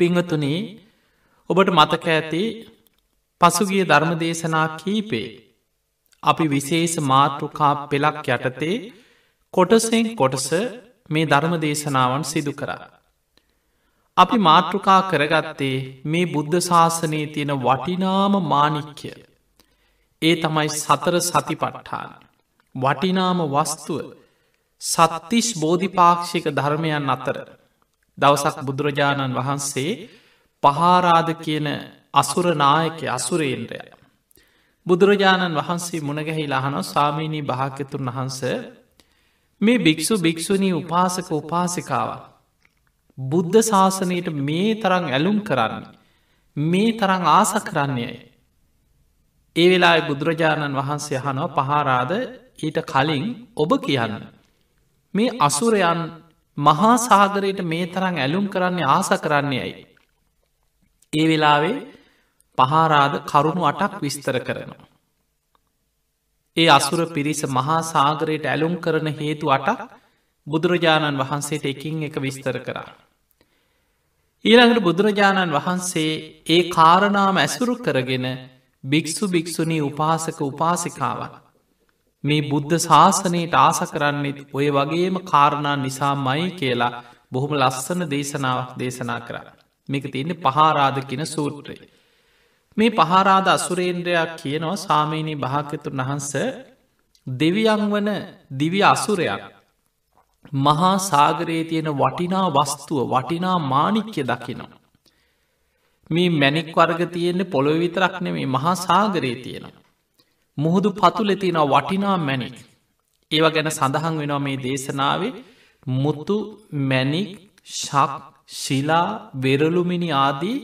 පිංහතුනේ ඔබට මතක ඇති පසුගිය ධර්ම දේශනා කීපේ අපි විශේෂ මාතෘකා පෙළක් යටතේ කොටසෙන් කොටස මේ ධර්ම දේශනාවන් සිදු කරා. අපි මාතෘකා කරගත්තේ මේ බුද්ධ ශාසනයේ තියෙන වටිනාම මානික්‍ය. ඒ තමයි සතර සතිපට්ඨාන. වටිනාම වස්තුව සත්තිස් බෝධිපාක්ෂික ධර්මයන් අතර දවසක් බුදුරජාණන් වහන්සේ පහාරාධ කියන අසුරනායක අසුරේන්ද්‍රය. බුදුරජාණන් වහන්සේ මුණගැහි ලහන ස්වාමීණී භාක්‍යතුන් වහන්ස මේ භික්‍ෂු භික්‍ෂුණී උපාසක උපාසිකාව. බුද්ධ ශාසනයට මේ තරං ඇලුම් කරන්න. මේ තරං ආස කරන්නේය. ඒ වෙලා බුදුරජාණන් වහන්සේ හනව පහාරාද ඊට කලින් ඔබ කියන්න. මේ අසුරයන් මහා සාගරයට මේ තරං ඇලුම් කරන්නේ ආස කරන්නේ ඇයි. ඒ වෙලාවේ පහාරාද කරුණු අටක් විස්තර කරනවා. ඒ අසුර පිරිස මහා සාගරයට ඇලුම් කරන හේතු අටක් බුදුරජාණන් වහන්සේට එකින් එක විස්තර කරා. ඊළඟට බුදුරජාණන් වහන්සේ ඒ කාරණාම ඇසුරු කරගෙන භික්‍ෂු භික්‍ෂුණී උපාසක උපාසිකාවන්. මේ බුද්ධ ශාසනයට ආස කරන්නෙත් ඔය වගේම කාරණා නිසා මයි කියලා බොහොම ලස්සන දේශනාවක් දේශනා කර. මේක තියන්නේ පහාරාධ කියෙන සූත්‍රයේ. මේ පහරාද අසුරේන්ද්‍රයක් කියනවා සාමීනී භාකතුන් වහන්ස දෙවියන් වන දිවි අසුරයක් මහා සාගරයේ තියෙන වටිනා වස්තුව වටිනා මානික්‍ය දකිනවා. මේ මැනික් වර්ග තියෙන්නේ පොළොව විතරක් නෙමේ මහා සාගරයේ තියෙනවා. මුහුදු පතුල තියෙන වටිනා මැනික් ඒව ගැන සඳහන් වෙනවා මේ දේශනාවේ මුත්තු මැනික් ශක් ශිලා වෙරලුමිනි ආදී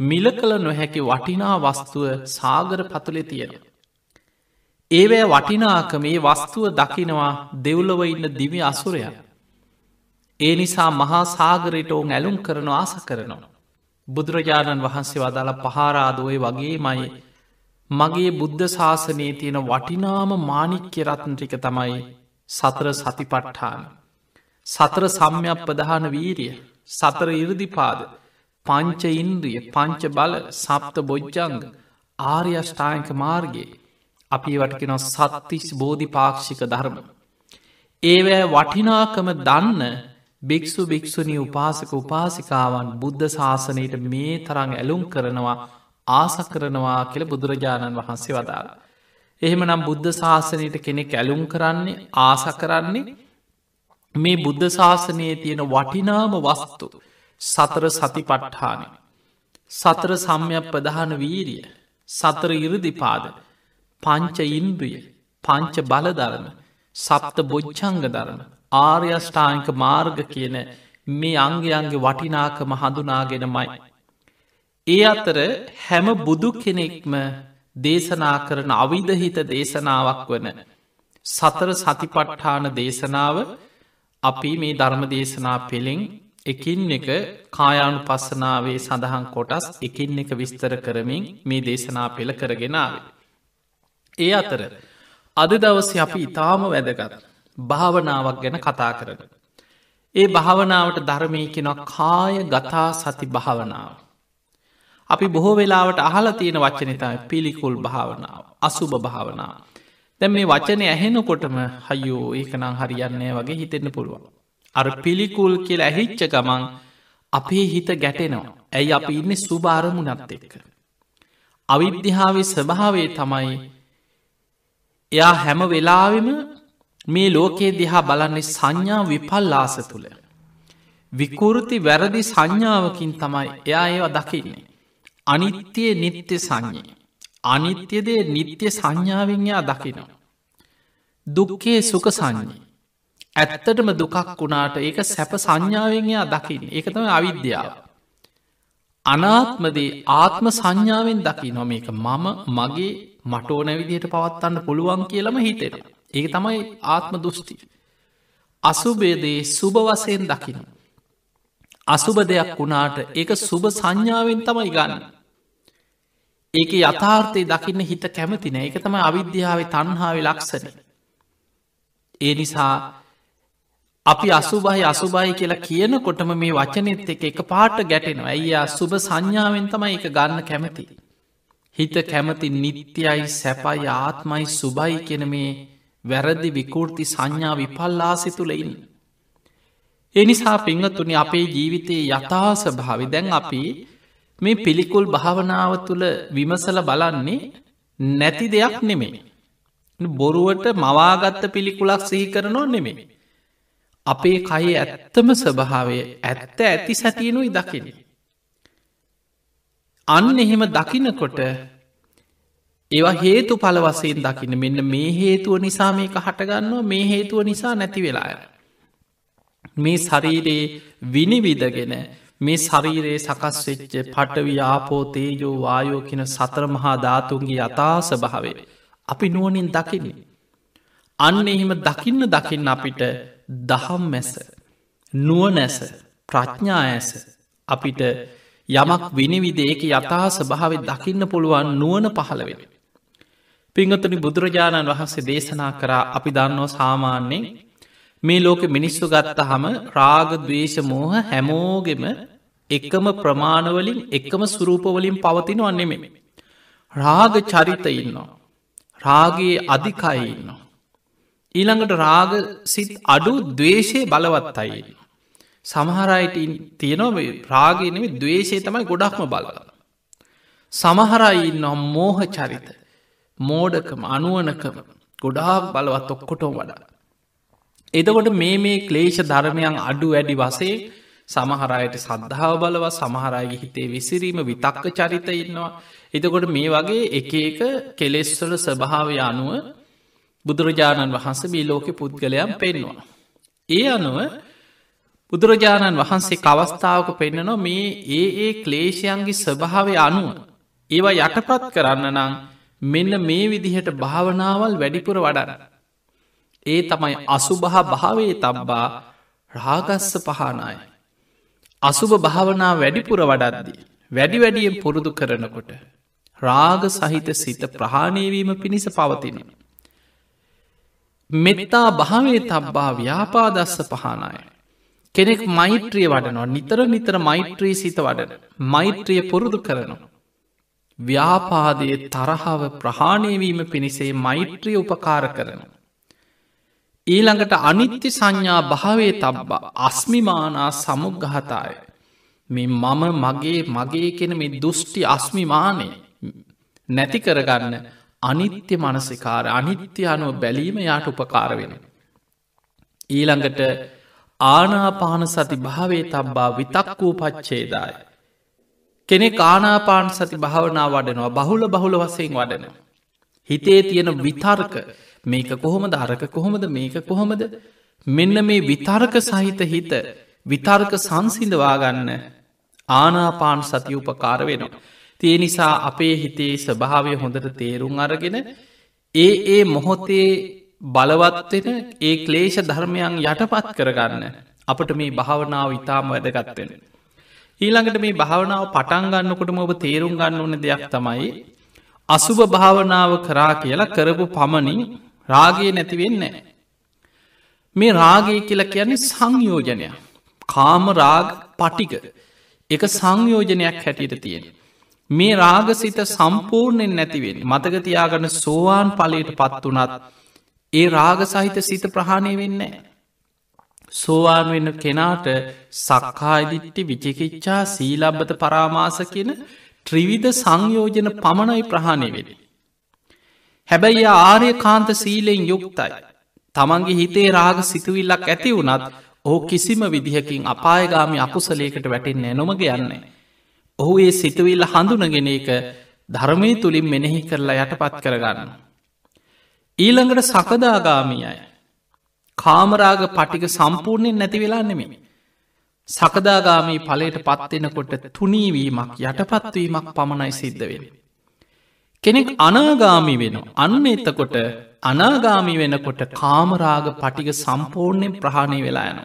මිල කළ නොහැකි වටිනා වස්තුව සාගර පතුලෙ තියෙන. ඒවෑ වටිනාක මේ වස්තුව දකිනවා දෙව්ලව ඉන්න දිවි අසුරය. ඒ නිසා මහා සාගරයට ඔවුන් ඇලුම් කරන ආස කරනවා. බුදුරජාණන් වහන්සේ වදාළ පහාරාදුවය වගේ මයි මගේ බුද්ධ ශාසනයේ තියෙන වටිනාම මානික්‍ය රත්නටික තමයි සතර සතිපට්ඨාන. සතර සම්යක් ප්‍රධාන වීරිය සතර ඉරදිපාද පංච ඉන්ද්‍රිය පංච බල සප්ත බොජ්ජංග ආර්යෂ්ඨායක මාර්ගයේ අපි වටකෙන සත්තිස් බෝධි පාක්ෂික ධර්ම. ඒවෑ වටිනාකම දන්න භික්‍ෂු භික්‍ෂුණී උපාසක උපාසිකාවන් බුද්ධ ශාසනයට මේ තරං ඇලුම් කරනවා ආස කරනවා කියල බුදුරජාණන් වහන්සේ වදාළ. එහෙම නම් බුද්ධ ශාසනයට කෙනෙක් ඇලුම් කරන්නේ ආස කරන්නේ මේ බුද්ධ ශාසනයේ තියෙන වටිනාම වස්තු සතර සතිපට්ඨානය. සතර සම්යක් ප්‍රධාන වීරිය සතර ඉරදිපාද පංච ඉන්ද්‍රිය පංච බලධරම සප්ත බොච්චංග දරන ආර්යෂ්ඨානික මාර්ග කියන මේ අංගයන්ගේ වටිනාකම හඳුනාගෙනමයි. ඒ අතර හැම බුදු කෙනෙක්ම දේශනා කරන අවිධහිත දේශනාවක් වන සතර සතිපට්ඨාන දේශනාව අපි මේ ධර්ම දේශනා පෙළෙෙන් එකින් එක කායානු පස්සනාවේ සඳහන් කොටස් එකින් එක විස්තර කරමින් මේ දේශනා පෙළ කරගෙනාව. ඒ අතර අද දවස අපි ඉතාම වැදගත් භාවනාවක් ගැන කතා කරන. ඒ භාවනාවට ධර්මය කෙනො කාය ගතා සති භාවනාව. අපි බොහෝ වෙලාවට අහල තියෙන වචනතයි පිළිකුල් භාවනාව අසුභ භාවනාව. දැම් මේ වචනය ඇහෙනකොටම හයෝ ඒකනං හරියන්නේ වගේ හිතෙන්න පුළුවන්. අර පිළිකුල් කියල ඇහිච්ච ගමන් අපේ හිත ගැටෙනවා. ඇයි අපි ඉන්න සුභාරමුණත් එක්ක. අවිද්‍යාවේ ස්වභාවේ තමයි එයා හැම වෙලාවෙම මේ ලෝකයේ දිහා බලන්නේ සංඥා විපල්ලාස තුළ. විකෘති වැරදි සංඥාවකින් තමයි එයා ඒවා දකින්නේ. අනිත්‍යය නිත්‍ය සංඥේ. අනිත්‍යදේ නිත්‍ය සංඥාවෙන්යා දකිනවා. දුක්කේ සුක සංඥී. ඇත්තටම දුකක් වුණාට ඒක සැප සංඥාවෙන්යා දකින්න එකතම අවිද්‍යාව. අනාත්මදේ ආත්ම සංඥාවෙන් දකි නොම එක මම මගේ මටෝන විදියට පවත්වන්න පුළුවන් කියලම හිතෙන. ඒක තමයි ආත්ම දුෘෂ්ටි. අසුබේදේ සුභ වසයෙන් දකින. අසුභ දෙයක් වුණාට ඒක සුභ සංඥාවෙන් තමයි ගන්න. ඒක යථාර්ථය දකින්න හිත කැමතින එක තමයි අවිද්‍යාව තන්හාාව ලක්සන. ඒ නිසා අපි අසුබයි අසුබයි කියලා කියනකොටම මේ වචනෙත් එක එක පාට ගැටෙනවා ඇයි සුභ සංඥාවෙන් තමයි එක ගන්න කැමති. හිත කැමති නිත්‍යයි සැපයි ආත්මයි සුබයි කෙන මේ වැරදි විකෘති සංඥා විපල්ලාසි තුළඉන්න. එනිසා පිංහතුනි අපේ ජීවිතයේ යථාස භාවි දැන් අපි මේ පිළිකුල් භාවනාව තුළ විමසල බලන්නේ නැති දෙයක් නෙමේ. බොරුවට මවාගත්ත පිළිකුලක් සිහි කරනවා නෙමේ. අපේ කයි ඇත්තම ස්වභාවය ඇත්ත ඇති සැටියනුයි දකින. අන්න එහෙම දකිනකොට ඒවා හේතු පල වසයෙන් දකින්න මෙන්න මේ හේතුව නිසා මේක හටගන්නවා මේ හේතුව නිසා නැති වෙලාය. මේ ශරීරයේ විනිවිදගෙන මේ ශරීරයේ සකස් වෙච්ච පටවි ආපෝ තේජෝ වායෝ කියන සතර මහා ධාතුන්ගේ අතාස භාවේ අපි නුවනින් දකින්නේ. අන්න එහෙම දකින්න දකින්න අපිට දහම් මැස නුවනැස ප්‍රඥා ඇස අපිට යමක් විනිවිදේක යථහස භාවෙ දකින්න පුළුවන් නුවන පහළවෙන. පිංගතුනි බුදුරජාණන් වහන්සේ දේශනා කරා අපි දන්නෝ සාමාන්‍යයෙන් මේ ලෝක මිනිස්සු ගත්ත හම රාග දවේශ මෝහ හැමෝගෙම එකම ප්‍රමාණවලින් එකම සුරූපවලින් පවතින වන්නෙමෙ. රාග චරිත ඉන්නවා. රාගේ අධිකයින්නවා. ඊළඟට රාග සිත් අඩු දවේශය බලවත් අයි. සමහරයට තියෙනව රාගෙනම දවේශය තමයි ගොඩක්ම බලල. සමහරයි නම් මෝහ චරිත මෝඩකම අනුවනකම ගොඩාක් බලවත් ඔක්කොටෝ වඩා. එදකොට මේ මේ ක්ලේෂ ධර්මයන් අඩු වැඩි වසේ සමහරයට සද්ධාව බලව සමහරයි හිතේ විසිරීම විතක්ක චරිත ඉන්නවා. එතකොට මේ වගේ එක එක කෙලෙස්වල ස්වභාවය අනුව බුදුරජාණන් වහන්ස මේ ලෝකෙ පුද්ගලයම් පෙන්වා. ඒ අනුව බුදුරජාණන් වහන්සේ කවස්ථාවක පෙන්නනවා මේ ඒ ඒ ක්ලේෂයන්ගේ ස්වභාවය අනුව ඒවා යටපත් කරන්න නම් මෙන්න මේ විදිහට භාවනාවල් වැඩිපුර වඩන. ඒ තමයි අසුභහ භාවේ තබ්බා රාගස්ස පහනාය. අසුභ භාවනා වැඩිපුර වඩද්දී. වැඩි වැඩියෙන් පුරුදු කරනකොට. රාග සහිත සිත ප්‍රහාණයවීම පිණිස පවතින. මෙත්තා භාවේ තබ්බා ව්‍යාපාදස්ස පහනාය. කෙනෙක් මෛත්‍රිය වඩනවා නිතර නිතර මෛත්‍රී සිත වඩන මෛත්‍රිය පුරුදු කරනවා. ව්‍යාපාදයේ තරහාව ප්‍රහාණයවීම පිණිසේ මෛත්‍රිය උපකාර කරනවා. ඊළඟට අනිත්‍ය සංඥා භාවේ තබ්බා අස්මිමානා සමුග්ගහතාය. මේ මම මගේ මගේ කෙන මේ දුෘෂ්ටි අස්මිමානය නැති කරගන්න අනිත්‍ය මනසිකාර අනිත්‍ය අනුව බැලීම යාට උපකාර වෙන. ඊළඟට ආනාපාන සති භාවේ තබ්බා විතක් වූ පච්චේදාය. කෙනෙ ආනාපාන සති භාවනා වඩනවා බහුල බහුල වසයෙන් වඩනවා. හිතේ තියෙන විතර්ක මේක කොහොම දරක කොහොමද මේක කොහොමද මෙන්න මේ විතර්ක සහිත හිත විතර්ක සංසිඳවාගන්න ආනාපාන් සති උපකාර වෙනවා. තිය නිසා අපේ හිතේ ස්වභාවය හොඳට තේරුම් අරගෙන ඒ ඒ මොහොතේ බලවත්වෙන ඒ ක්ලේෂ ධර්මයන් යටපත් කරගන්න අපට මේ භාවනාව ඉතාම වැදගත්වෙන. ඊළඟට මේ භාවනාව පටන්ගන්නකොටම ඔබ තේරුම් ගන්න ඕන දෙයක් තමයි අසුභ භාවනාව කරා කියලා කරපු පමණින් රාගේ නැතිවෙන්නේ. මේ රාගේ කියලා කියන්නේ සංයෝජනය. කාම රාග පටික එක සංයෝජනයක් හැටියට තියෙන. මේ රාගසිත සම්පූර්ණයෙන් නැතිවෙන් මතකතියාගන්න සෝවාන් පලට පත් වනත් ඒ රාග සහිත සිත ප්‍රහාණය වෙන්නේ. සෝවාන් වෙන්න කෙනාට සක්කායිදිට්ටි විචිකිච්චා සීලබ්බත පරාමාස කියන ත්‍රිවිධ සංයෝජන පමණයි ප්‍රහාණය වෙන. හැබැයි ආර්ය කාන්ත සීලෙන් යුක්තයි. තමන්ගේ හිතේ රාග සිතුවිල්ලක් ඇති වුනත් ඕ කිසිම විදිහකින් අපායගාමි අකුසලේකට වැටෙන්නේ නොමග යන්නේ. ඔහු ඒ සිතුවිල්ල හඳුනගෙන එක ධර්මය තුළින් මෙනෙහි කරලා යටපත් කරගන්න. ඊළඟට සකදාගාමියයි. කාමරාග පටික සම්පූර්ණයෙන් නැති වෙලා නෙමෙමි. සකදාගාමී පලට පත්වෙනකොට තුනීවීමක් යටපත්වීමක් පමණයි සිද්ධ වෙන. කෙනෙක් අනාගාමි වෙන අන්න එතකොට අනාගාමි වෙනකොට කාමරාග පටික සම්පූර්ණයෙන් ප්‍රහණය වෙලා යන.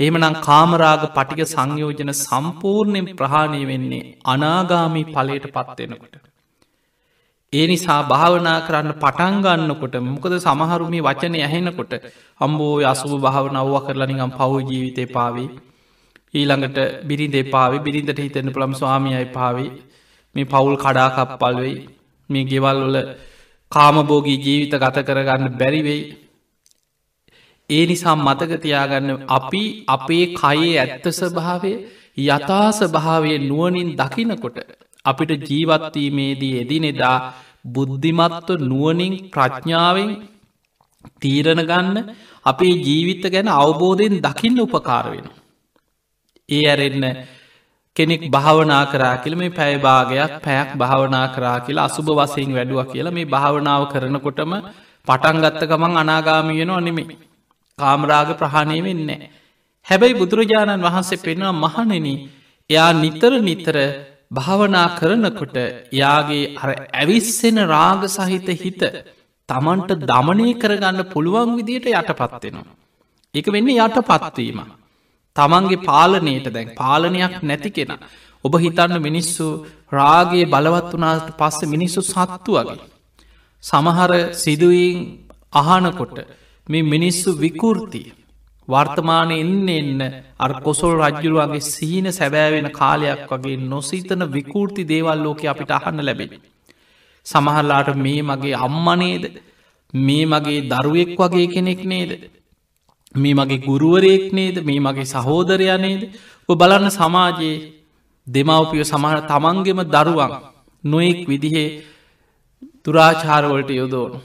එහෙමනම් කාමරාග පටික සංයෝජන සම්පූර්ණයෙන් ප්‍රහාණය වෙන්නේ අනාගාමී පලයට පත්වෙනකොට. ඒ නිසා භාවනා කරන්න පටන්ගන්නකොට මොකද සමහරුමි වචනය ඇහෙනකොට අම්බෝ අසුභ භාවනව්ව කරලනිගම් පව් ජීවිතය පාවී ඊළඟට බිරිඳ පාවි බිරිඳට හිතෙන පුළම් ස්වාමියයි පාවි මේ පවුල් කඩාකප්පල් වෙයි මේ ගෙවල් වල කාමබෝගී ජීවිත ගත කරගන්න බැරිවෙයි ඒ නිසා මතකතියාගන්න අපි අපේ කයේ ඇත්ත ස්භාවය යථා ස්භාවය නුවනින් දකිනකොට අපිට ජීවත්වීමේදී එදිනෙදා බුද්ධිමත්ව නුවනින් ප්‍රඥාවෙන් තීරණ ගන්න අපේ ජීවිත ගැන අවබෝධයෙන් දකින්න උපකාර වෙන. ඒ ඇරෙන්න කෙනෙක් භාවනා කරා කියල මේ පැයිභාගයක් පැයක් භාවනා කරා කියලා අසුභ වසයෙන් වැඩුව කියලා මේ භාවනාව කරනකොටම පටන්ගත්ත ගමන් අනාගාමියන අනෙමේ කාමරාග ප්‍රහණය වෙන්නේ. හැබැයි බුදුරජාණන් වහන්සේ පෙන්වා මහනෙන එයා නිතර නිතර භාවනා කරනකොට යාගේ අර ඇවිස්සෙන රාග සහිත හිත තමන්ට දමනය කරගන්න පුළුවන් විදියට යටපත්වෙනවා. එක වෙන්න යට පත්වීම. තමන්ගේ පාලනයට දැන් පාලනයක් නැති කෙන. ඔබ හිතන්න මිනිස්සු රාගේ බලවත් වනාට පස්ස මිනිස්සු සත්තු වගේ. සමහර සිදුවීන් අහනකොට මේ මිනිස්සු විකෘතිය වර්තමානය එන්න එන්න අර කොසොල් රජ්ජුරුවන්ගේ සීන සැබෑවෙන කාලයක් වගේ නොසිතන විකෘති දේවල් ලෝක අපිට අහන්න ලැබෙන. සමහරලාට මේ මගේ අම්මනේද මේ මගේ දරුවෙක් වගේ කෙනෙක් නේද. මේ මගේ ගුරුවරයෙක් නේද? මේ මගේ සහෝදරයනේද ඔ බලන්න සමාජයේ දෙමවපිය සමහර තමන්ගෙම දරුවන් නොයෙක් විදිහේ දුරාචාරවලට යොදෝනු.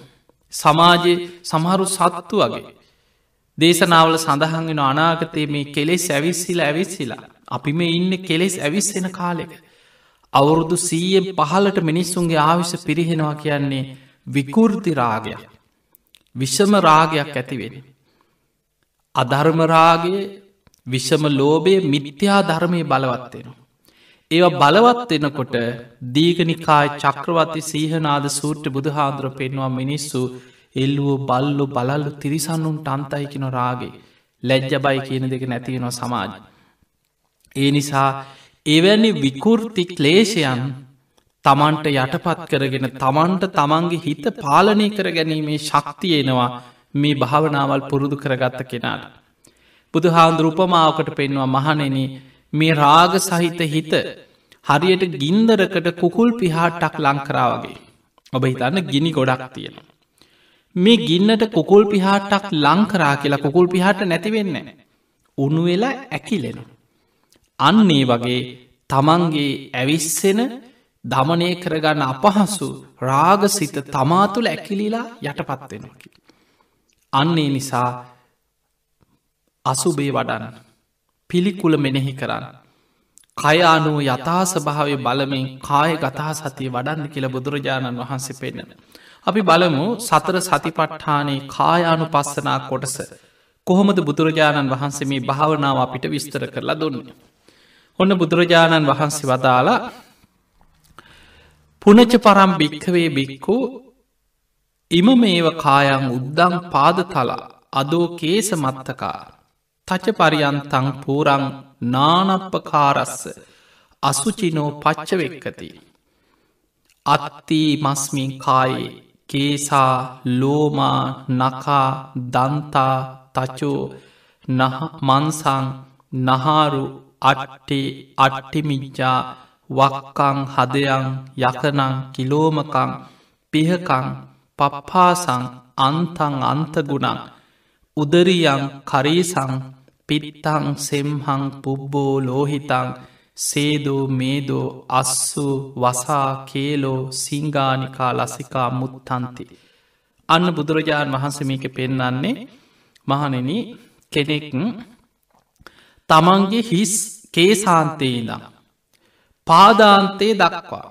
සමාජයේ සමහරු සත්තු වගේ දේශනාවල සඳහන් වෙන අනාගතයේ මේ කෙලෙස් ඇවිස්සිල ඇවිස්සිලා අපි මේ ඉන්න කෙලෙස් ඇවිස්සෙන කාලෙක. අවුරුදු සීයෙන් පහලට මිනිස්සුන්ගේ ආවිශ පිරිහෙනවා කියන්නේ විකෘති රාගයක්. විෂම රාගයක් ඇතිවෙන අධර්මරාගේ විෂම ලෝබය මිත්‍යා ධර්මය බලවත්වෙනවා ඒව බලවත් එනකොට දීගනිකායි චක්‍රවති සීහනාද සූට්‍ර බුදුහාන්දුර පෙන්වා මිනිස්සු එල්ලුව බල්ලු බලල්ලු තිරිසන්නුන්ට අන්තයි කින රාගේ ලැජ්ජ බයි කියන දෙක නැතිවෙනවා සමාජ. ඒ නිසා එවැනි විකෘති ක්ලේෂයන් තමන්ට යටපත් කරගෙන තමන්ට තමන්ගේ හිත පාලනය කර ගැනීමේ ශක්තියනවා මේ භාවනාවල් පුරුදු කරගත්ත කෙනාට. බුදුහාන්දුර උපමාවකට පෙන්වා මහනෙන මේ රාග සහිත හිත හරියට ගින්දරකට කුකුල් පිහාට්ටක් ලංකරාවගේ. ඔබ හිතන්න ගිනි ගොඩක් තියෙන. මේ ගින්නට කුකුල් පිහාටක් ලංකරා කියලා කුකුල් පිහාට නැතිවෙන්න. උුණු වෙලා ඇකිලෙන. අන්නේ වගේ තමන්ගේ ඇවිස්සෙන දමනය කරගන්න අපහසු රාගසිත තමා තුළ ඇකිලිලා යටපත්වෙනකි. අන්නේ නිසා අසුබේ වඩන්න පිළිකුල මෙනෙහි කරන්න. කයානුව යථාස භාවය බලමින් කාය ගතා සතිය වඩන්න කියල බුදුරජාණන් වහන්සේ පෙන්න්න. අපි බලමු සතර සතිපට්ඨානයේ කායානු පස්සනා කොටස. කොහොමද බුදුරජාණන් වහන්සේ මේ භාවනාව අපිට විස්තර කරලා දුන්න. ඔන්න බුදුරජාණන් වහන්සේ වදාලා පුනච පරම් භික්කවේ බික්කු ඉම මේව කායන් උද්දං පාද තලා අදෝ කේස මත්තකා තච පරියන්තං පූරං නානප්පකාරස්ස අසුචිනෝ පච්චවෙක්කති. අත්තිී මස්මින් කායේ කේසා ලෝමා නකා දන්තා තචෝ මන්සං නහාරු අට්ටේ අට්ටිමිච්චා වක්කං හදයන් යකනං කිලෝමකං පිහකං පප්පාසං අන්තං අන්තගුණං උදරියං කරීසං පිත්තං සෙම්හං පුබ්බෝ ලෝහිතං සේදෝ මේදෝ අස්සු වසා කේලෝ සිංගානිකා ලසිකා මුත්තන්ති. අන්න බුදුරජාණන් වහන්සමීක පෙන්නන්නේ මහනෙන කෙනෙක් තමන්ගේ හිස් කේසාන්තේදම්. පාදාන්තේ දක්වා.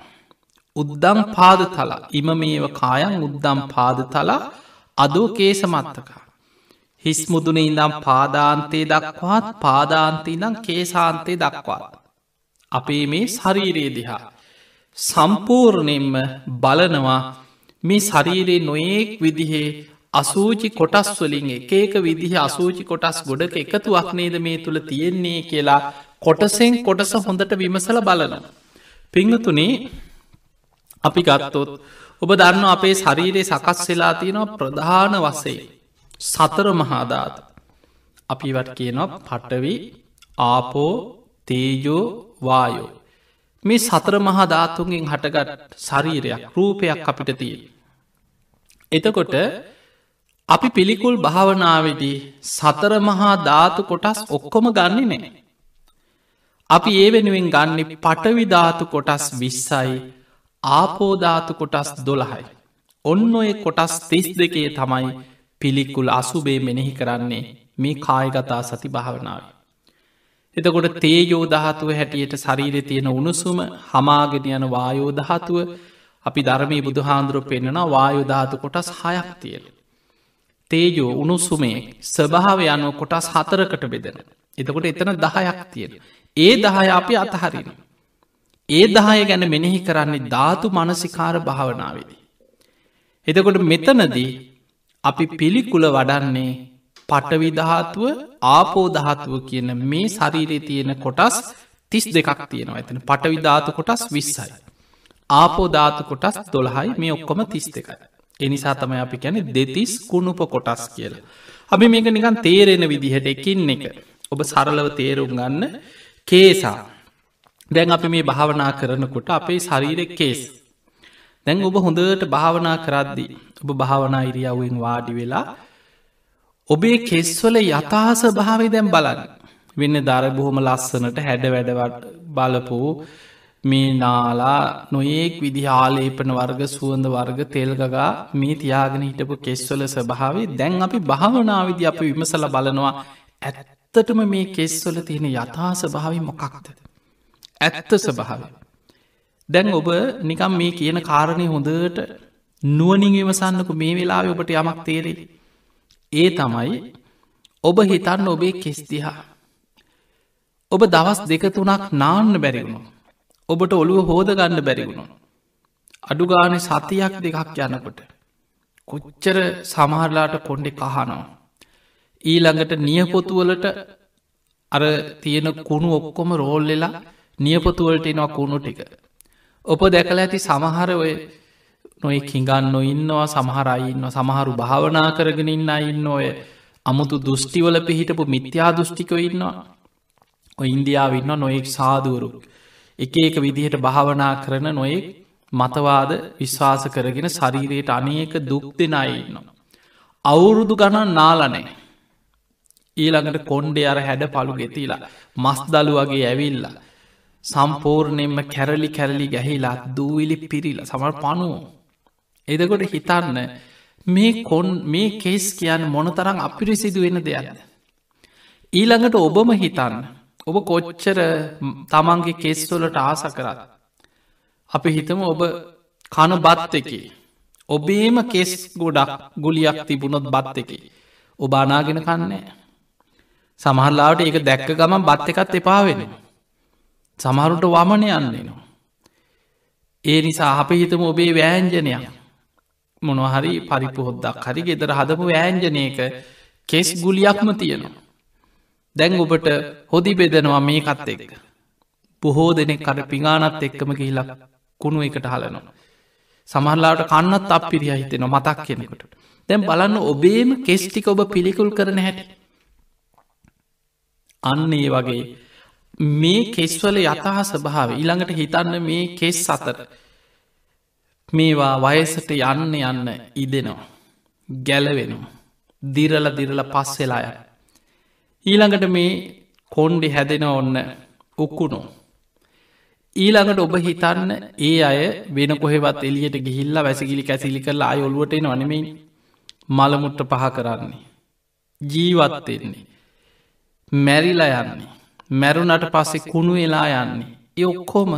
උද්දම් පාද තලා ඉම මේව කායන් උද්දම් පාද තලා අදෝ කේසමත්තකා. හිස් මුදුන ඉඳම් පාදාන්තේ දක්වාත් පාදාන්තීදම් කේසාන්තේ දක්වාත්. අපේ මේ ශරීරයේ දිහා. සම්පූර්ණයෙන්ම බලනවා මේ ශරීරයේ නොයෙක් විදිහේ අසූචි කොටස් වලින් එකක විදිහ අසූචි කොටස් ගොඩක එකතුවක් නේද මේ තුළ තියෙන්නේ කියලා කොටසෙන් කොටස හොඳට විමසල බලන. පිංහතුනේ අපි ගත්තොත් ඔබ දන්න අපේ ශරීරයේ සකස් වෙලා තියෙනවා ප්‍රධාන වසේ සතර මහාදාත අපිවට කියනවා පටවි ආපෝ තේජෝ වායෝ මේ සතර මහා ධාතුන්ගෙන් හටගත් ශරීරයක් රූපයක් අපිට තිය. එතකොට අපි පිළිකුල් භාවනාවදී සතර මහා ධාතු කොටස් ඔක්කොම ගන්නේ නෑ. අපි ඒ වෙනුවෙන් ගන්න පටවිධාතු කොටස් විස්සයි ආපෝධාතු කොටස් දොළහයි. ඔන්න ඔය කොටස් තිස් දෙකේ තමයි පිළිකුල් අසුබේ මෙනෙහි කරන්නේ මේ කායගතා සති භාවනාව. එතකොට තේයෝදහතුව හැටියට ශරීර තියෙන උණුසුම හමාගෙන යන වායෝදහතුව අපි ධර්මී බුදුහාන්දුරුව පෙන්න්නන වායෝධාතු කොටස් හයක් තියෙන. තේජෝ උණුසුමේ ස්වභාව යනුව කොටස් හතරකට බෙදෙන. එතකොට එතන දහයක් තියෙන. ඒ දහය අපි අතහරින. ඒ දහය ගැන මෙනෙහි කරන්නේ ධාතු මනසිකාර භාවනාවේදී. එතකොට මෙතනදී අපි පිළිකුල වඩන්නේ පටවිධාතුව ආපෝධාතුව කියන මේ ශරීරයේ තියෙන කොටස් තිස් දෙකක් තියෙනවා ඇතන පටවිධාතු කොටස් විස්සයි. ආපෝධාතු කොටස් දොළහයි මේ ඔක්කොම තිස් දෙකයි. එනිසා තමයි අපි කැන දෙතිස් කුණුප කොටස් කියලා. අපි මේක නිකන් තේරෙන විදිහට එකින් එක ඔබ සරලව තේරුම් ගන්න කේසා දැන් අපි මේ භාවනා කරනකොට අපේ ශරීරෙක් කේස්. දැන් ඔබ හොඳට භාවනා කරද්දී ඔබ භාවනා ඉරියව්වෙන් වාඩි වෙලා ඔබේ කෙස්වල යථහස භාවයි දැම් බලන්න. වෙන්න දර බොහොම ලස්සනට හැඩ වැඩවට බලපු මේ නාලා නොයෙක් විදි ආලේපන වර්ග සුවඳ වර්ග තෙල්ගගා මේ තියාගෙන හිටපු කෙස්වල ස්භාවේ දැන් අපි භාවනාවිදි අප විමසල බලනවා. ඇත්තටම මේ කෙස්වල තියෙන යථහස භාවි මොකක්ද? ඇත්ත ස්භාව දැන් ඔබ නිකම් මේ කියන කාරණය හොඳට නුවනින් විමසන්නකු මේ වෙලාව ඔබට යමක් තේරේ ඒ තමයි ඔබ හිතන්න ඔබේ කෙස්තිහා ඔබ දවස් දෙක තුනක් නාන්න බැරිවුණු ඔබට ඔළුව හෝද ගන්න බැරිවුණු අඩුගාන සතියක් දෙකක් යනකොට කොච්චර සමහරලාට කොන්්ඩෙ කහනවා. ඊළඟට නියපොතුවලට අර තියෙන කුණු ඔක්කොම රෝල්ලෙලා නියපොතුවලට එනවා කුණු ටික. ඔප දැකල ඇති සමහර ඔය නොයි කිඟන්න නොඉන්නවා සමහරයින්න සමහරු භාවනා කරගෙන ඉන්න ඉන්න ඔය අමුතු දෘෂ්ටිවල පිහිටපු මිත්‍යා දෘෂ්ටිකව ඉන්නවා. ඔය ඉන්දියාව ඉන්න නොයෙක් සාදුවරු එක එක විදිහට භාවනා කරන නොයෙක් මතවාද විශ්වාස කරගෙන ශරීරයට අනේක දුක් දෙනයින්නවා. අවුරුදු ගණන් නාලනේ ඊළඟට කොන්්ඩේ අර හැඩ පළු ගෙතිලා මස් දළු වගේ ඇවිල්ලා සම්පූර්ණයෙන්ම කැරලි කැරලි ගැහිලා දූවිලි පිරිල සමර පනුවෝ එදකොට හිතන්න මේ කොන් මේ කේස් කියන්න මොනතරං අපිරිසිදු වෙන දෙයක්ද. ඊළඟට ඔබම හිතන්න ඔබ කොච්චර තමන්ගේ කෙස්වලට ආස කරත්. අපි හිතම ඔබ කන බත් එක. ඔබේම කෙස් ගොඩක් ගුලියක් තිබුණොත් බත් එක. ඔබ අනාගෙන කන්නේ සමහරලාට ඒක දැක්ක ගමන් බත් එකත් එපාවෙන සමහරුට වමන යන්නේ නවා ඒ නිසා අප හිතම ඔබේ වෑන්ජනයක් මොනොහරි පරිපුහොද්දක් හරි ගෙදර හදපු වෑන්ජනයක කෙස් ගුලියක්ම තියෙනවා. දැන් ඔබට හොදි බෙදනවා මේකත් එක්ක. බොහෝ දෙනෙක් කට පිගානත් එක්කම කියලක් කුණු එකට හලනවා. සමහරලාට කන්නත් අප පිරිිය හිතෙන මතක් කෙනෙකුට. දැම් බලන්න ඔබේම කෙස්ටික ඔබ පිළිකුල් කරන හැටි. අන්න ඒ වගේ මේ කෙස්වල යතහා ස්භාව ඊළඟට හිතන්න මේ කෙස් අතර මේවා වයසට යන්න යන්න ඉදෙනවා. ගැලවෙනවා. දිරල දිරල පස්සෙලාය. ඊළඟට මේ කොන්්ඩි හැදෙන ඔන්න උක්කුණෝ. ඊළඟට ඔබ හිතන්න ඒ අය වෙන කොහෙවත් එලියට ගිහිල්ල වැසගිලි කැසිලි කරලා අය ඔල්ුවට නොනෙමයි මළමුට්ට පහ කරන්නේ. ජීවත්වෙන්නේ. මැරිලා යන්නේ. මැරුණට පස්සෙ කුණු වෙලා යන්නේ. ඒ ඔක්කොම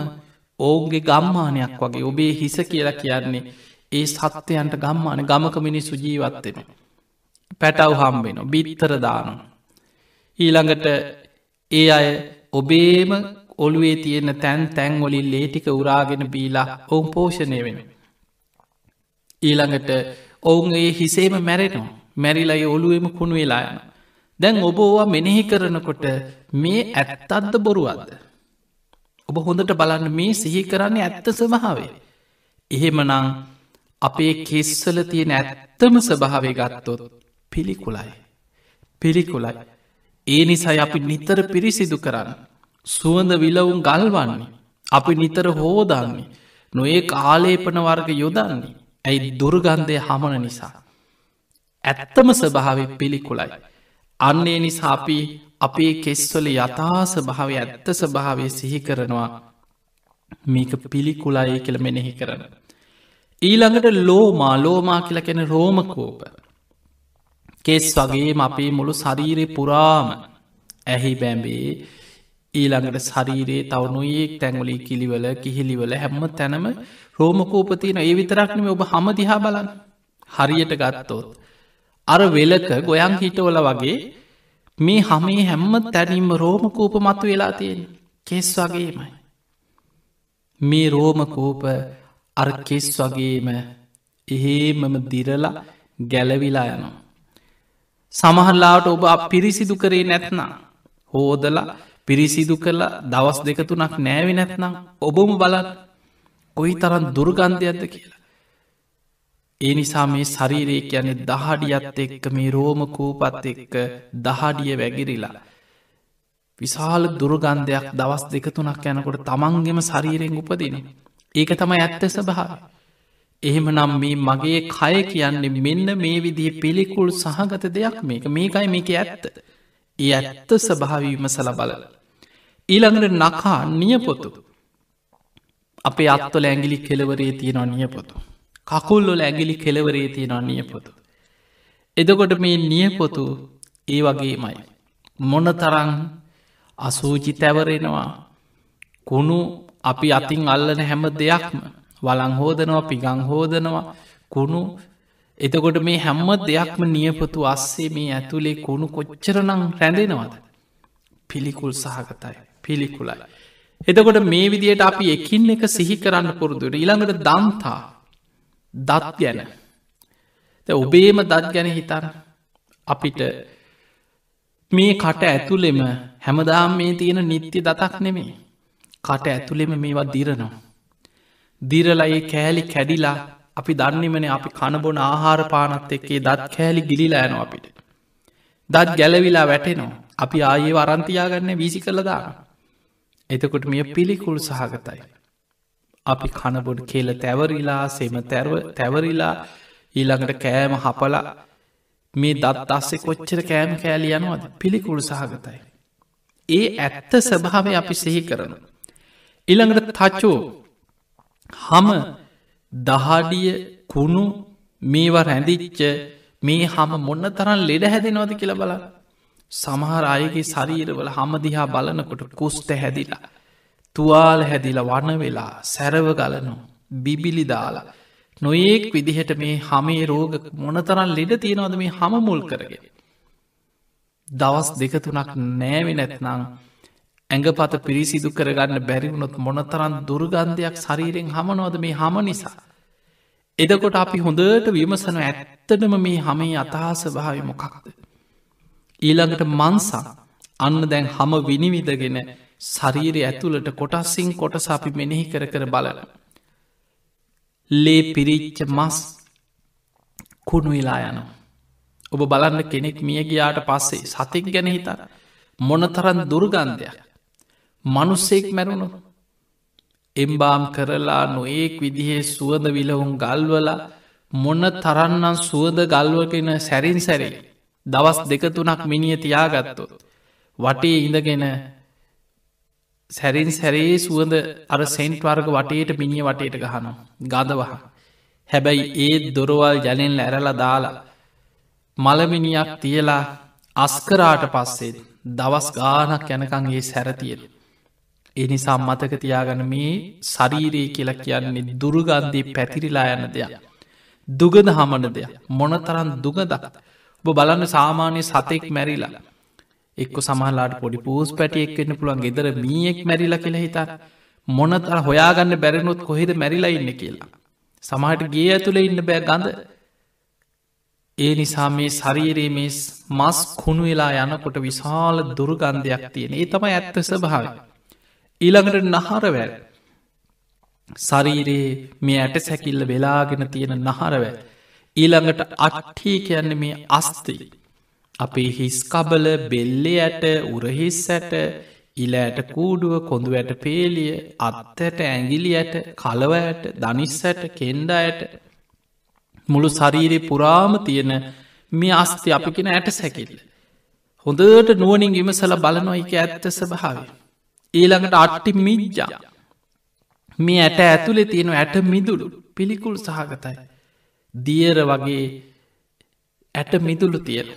ඔවුන්ගේ ගම්මානයක් වගේ ඔබේ හිස කියලා කියන්නේ ඒ සත්‍යයන්ට ගම්මාන ගමක මිනිස්සු ජීවත්වෙන. පැටව් හම්බෙන බිත්තර දානු. ඊළඟට ඒ අය ඔබේම ඔළුවේ තියෙන තැන් තැන්වොලින් ලේටික උරාගෙන බීලා ඔවුන් පෝෂණය වෙන. ඊළඟට ඔවුන් ඒ හිසේම මැරෙනවා මැරිලයි ඔළුවම කුණු වෙලා යන. දැන් ඔබ ඕවා මෙනෙහි කරනකොට මේ ඇත්තත්ද බොරුවත්ද. ඔබ හොඳට බලන්න මේ සිහි කරන්නේ ඇත්ත ස්වභාවේ. එහෙමනං අපේ කෙස්සල තියෙන ඇත්තම ස්වභාවය ගත්තොත් පිළිකුලයි. පිළිකුලයි. ඒ නිසයි අපි නිතර පිරිසිදු කරන්න. සුවඳ විලවුන් ගල්වන්නේ. අපි නිතර හෝදන්නේ. නොඒ කාලේපන වර්ග යොදන්නේ. ඇයි දුර්ගන්ධය හමන නිසා. ඇත්තම ස්වභාව පිළිකුලයි. අන්නේ නිසා අපි අපේ කෙස්වල යථා ස්භාව ඇත්ත ස්භාවය සිහි කරනවා මේක පිළිකුලායි කියල මෙනෙහි කරන. ඊළඟට ලෝමා ලෝමා කියල කෙන රෝමකෝප. කෙස් වගේම අපේ මුළු ශරීරය පුරාම ඇහි බැම්බේ ඊළඟට ශරීරයේ තවනුයෙක් තැංගලි කිලිවල කිහිලිවල හැම්ම තැනම රෝමකෝපතියන ඒ විතරක්නම ඔබ හම දිහා බලන්න හරියට ගත්තෝත්. අර වෙලක ගොයන් හිටවල වගේ මේ හමේ හැම්ම තැනීම රෝමකූප මතු වෙලා තියෙන කෙස් වගේමයි. මේ රෝමකූප අර කෙස් වගේම එහෙමම දිරලා ගැලවිලා යනවා. සමහල්ලාට ඔබ පිරිසිදු කරේ නැත්නම් හෝදලා පිරිසිදු කරලා දවස් දෙකතුනක් නෑවි නැත්නම් ඔබම බලත් කොයි තරන් දුර්ගන්ධයක්ද කියලා. ඒ නිසා මේ ශරීරය යනෙ දහඩියත් එක්ක මේ රෝමකූපත් එක්ක දහඩිය වැගිරිලා. විශාල දුරගන්ධයක් දවස් දෙකතුනක් යැනකොට තමන්ගෙම ශරීරයෙන් උපදින. ඒක තමයි ඇත්ත සභහා. එහෙම නම් මේ මගේ කය කියන්නේ මෙන්න මේ විදිහ පිළිකුල් සහගත දෙයක් මේක මේකයි මේක ඇත්ත. ඒ ඇත්ත ස්භාවීම සල බලල. ඊළඟට නකා නියපොතු. අපේ අත්වල ඇගිලි කෙලවරේ තියෙනවා නියපොතු. කකුල්ලොල ඇගිලි කෙලවරේ තියෙනවා නියපොතු. එදකොට මේ නියපොතු ඒ වගේමයි. මොන තරං අසූචි තැවරෙනවා කුණු අපි අතින් අල්ලන හැම දෙයක්ම වලං හෝදනවා පිගං හෝදනවා කුණු එතකොට මේ හැම්ම දෙයක්ම නියපොතු අස්සේ මේ ඇතුළේ කුණු කොච්චරනං රැඳෙනවද පිළිකුල් සහගතයි පිළිකුලයි. එතකොට මේ විදියට අපි එකින් එක සිහි කරන්න පුරුදුර ඊළඟට දන්තා දත් ගැන ඔබේම දත් ගැන හිතර අපිට මේ කට ඇතුළෙම හැමදාම් මේ තියෙන නිත්‍ය දතක් නෙමේ කට ඇතුළෙම මේවා දිරනවා. දිරලයි කෑලි කැඩිලා අපි දන්නෙමන අපි කණබොන ආහාර පානත් එක්කේ දත් කෑලි ගිලිලා යන අපිට. දත් ගැලවිලා වැටෙනවා අපි ආයේ වරන්තියාගන්න වීසි කළදාන. එතකොට මෙය පිළිකුල් සහගතයි. අපි කණබොඩ කියල තැවරිලා සෙම තැරව තැවරිලා ඊළඟට කෑම හපලා මේ දත් අස්සේ කොච්චර කෑම කෑලි යනවද පිළිකුල් සහගතයි. ඒ ඇත්ත ස්වභාවය අපි සිහි කරන. ඉළඟට තච්චෝ හම දහඩිය කුණු මේවා රැඳිච්ච මේ හම මොන්න තරන් ලෙඩ හැදෙනවද කියල බල සමහර අයගේ ශරීරවල හම දිහා බලනකොට කුස්ට හැදිලා තුවාල හැදිල වන වෙලා සැරව ගලනු බිබිලි දාලා නොඒක් විදිහට මේ හමේ රෝග මොනතරන් ලෙඩ තියෙනවද මේ හම මුල් කරගෙන දවස් දෙකතුනක් නෑවෙ නැත්නං ඇඟපත පිරිසිදු කරගන්න බැරිවුණොත් මොනතරන් දුර්ගන්ධයක් ශරීරෙන් හමනෝද මේ හම නිසා. එදකොට අපි හොඳට විමසන ඇත්තටම මේ හමේ අතහස භාවි මොකක්ද. ඊළඟට මන්සා අන්න දැන් හම විනිවිදගෙන ශරීරය ඇතුළට කොටස්සිං කොටස අපි මෙනෙහි කර කර බලන. ලේ පිරිච්ච මස් කුණු වෙලා යනවා. ඔබ බලන්න කෙනෙක් මිය ගියාට පස්සේ සතෙක් ගැන හිතර මොනතරන් දුර්ගන්ධයක් මනුස්සෙක් මැරුණු එම්බාම් කරලා නොඒක් විදිහේ සුවද විලවුන් ගල්වල මොන්න තරන්නම් සුවද ගල්වකෙන සැරින් සැරේ දවස් දෙකතුනක් මිනිිය තියාගත්තොත් වටේ ඉඳගෙන සැරින් සැරේ සුවද අර සෙන්ට් වර්ග වටේට මිනිිය වටේට ගහනු ගදවහ හැබැයි ඒත් දොරවල් ජලෙන් ඇරල දාලා මළමිනියක් තියලා අස්කරාට පස්සේ දවස් ගානක් යැනකංගේ සැරතියෙන එනිසා මතක තියාගන මේ ශරීරයේ කියලා කියන්නේ දුරුගන්දී පැතිරිලා යන දෙයක්. දුගද හමන දෙයක්. මොනතරන් දුගදක් ඔබ බලන්න සාමාන්‍ය සතෙක් මැරිලා එක්ක සමහලාට පොඩි පූස් පැටියෙක් වෙන්න පුළුවන් ගෙදර මීයෙක් මැරිලා කියලා හිතා මොනතර හොයාගන්න බැරනොත් කොහෙද මැරිලා ඉන්න කියලා. සමහට ගේ ඇතුළ ඉන්න බෑ ගඳ. ඒ නිසා මේ ශරීරයේ මේ මස් කුණු වෙලා යනකොට විශාල දුර්ගන්ධයක් තියෙන. ඒ තම ඇත්ත ස්භාවයි. ඊළඟට නහරවැල්. සරීරයේ මේ ඇට සැකිල්ල වෙලාගෙන තියෙන නහරවැ ඊළඟට අට්ටී කියන්න මේ අස්ති. අපේ හිස්කබල බෙල්ලෙ ඇට උරහිස් ඇට ඉල ඇට කූඩුව කොඳු ඇට පේලිය අත්තඇට ඇගිලි ඇට කලව ඇට දනිස් ඇට කෙන්ඩ ඇට. මුළු ශරීරය පුරාම තියෙන මේ අස්ති අපි කෙන ඇට සැකිල්ල. හොඳට නුවනින් විමසල බලනො එක ඇත්ත ස්භාව ඊළඟට අට්ටි මිජ්ජා. මේ ඇට ඇතුළෙ තියෙන ඇට මිදුළු පිළිකුල් සහගතයි. දියර වගේ ඇට මිදුළු තියෙන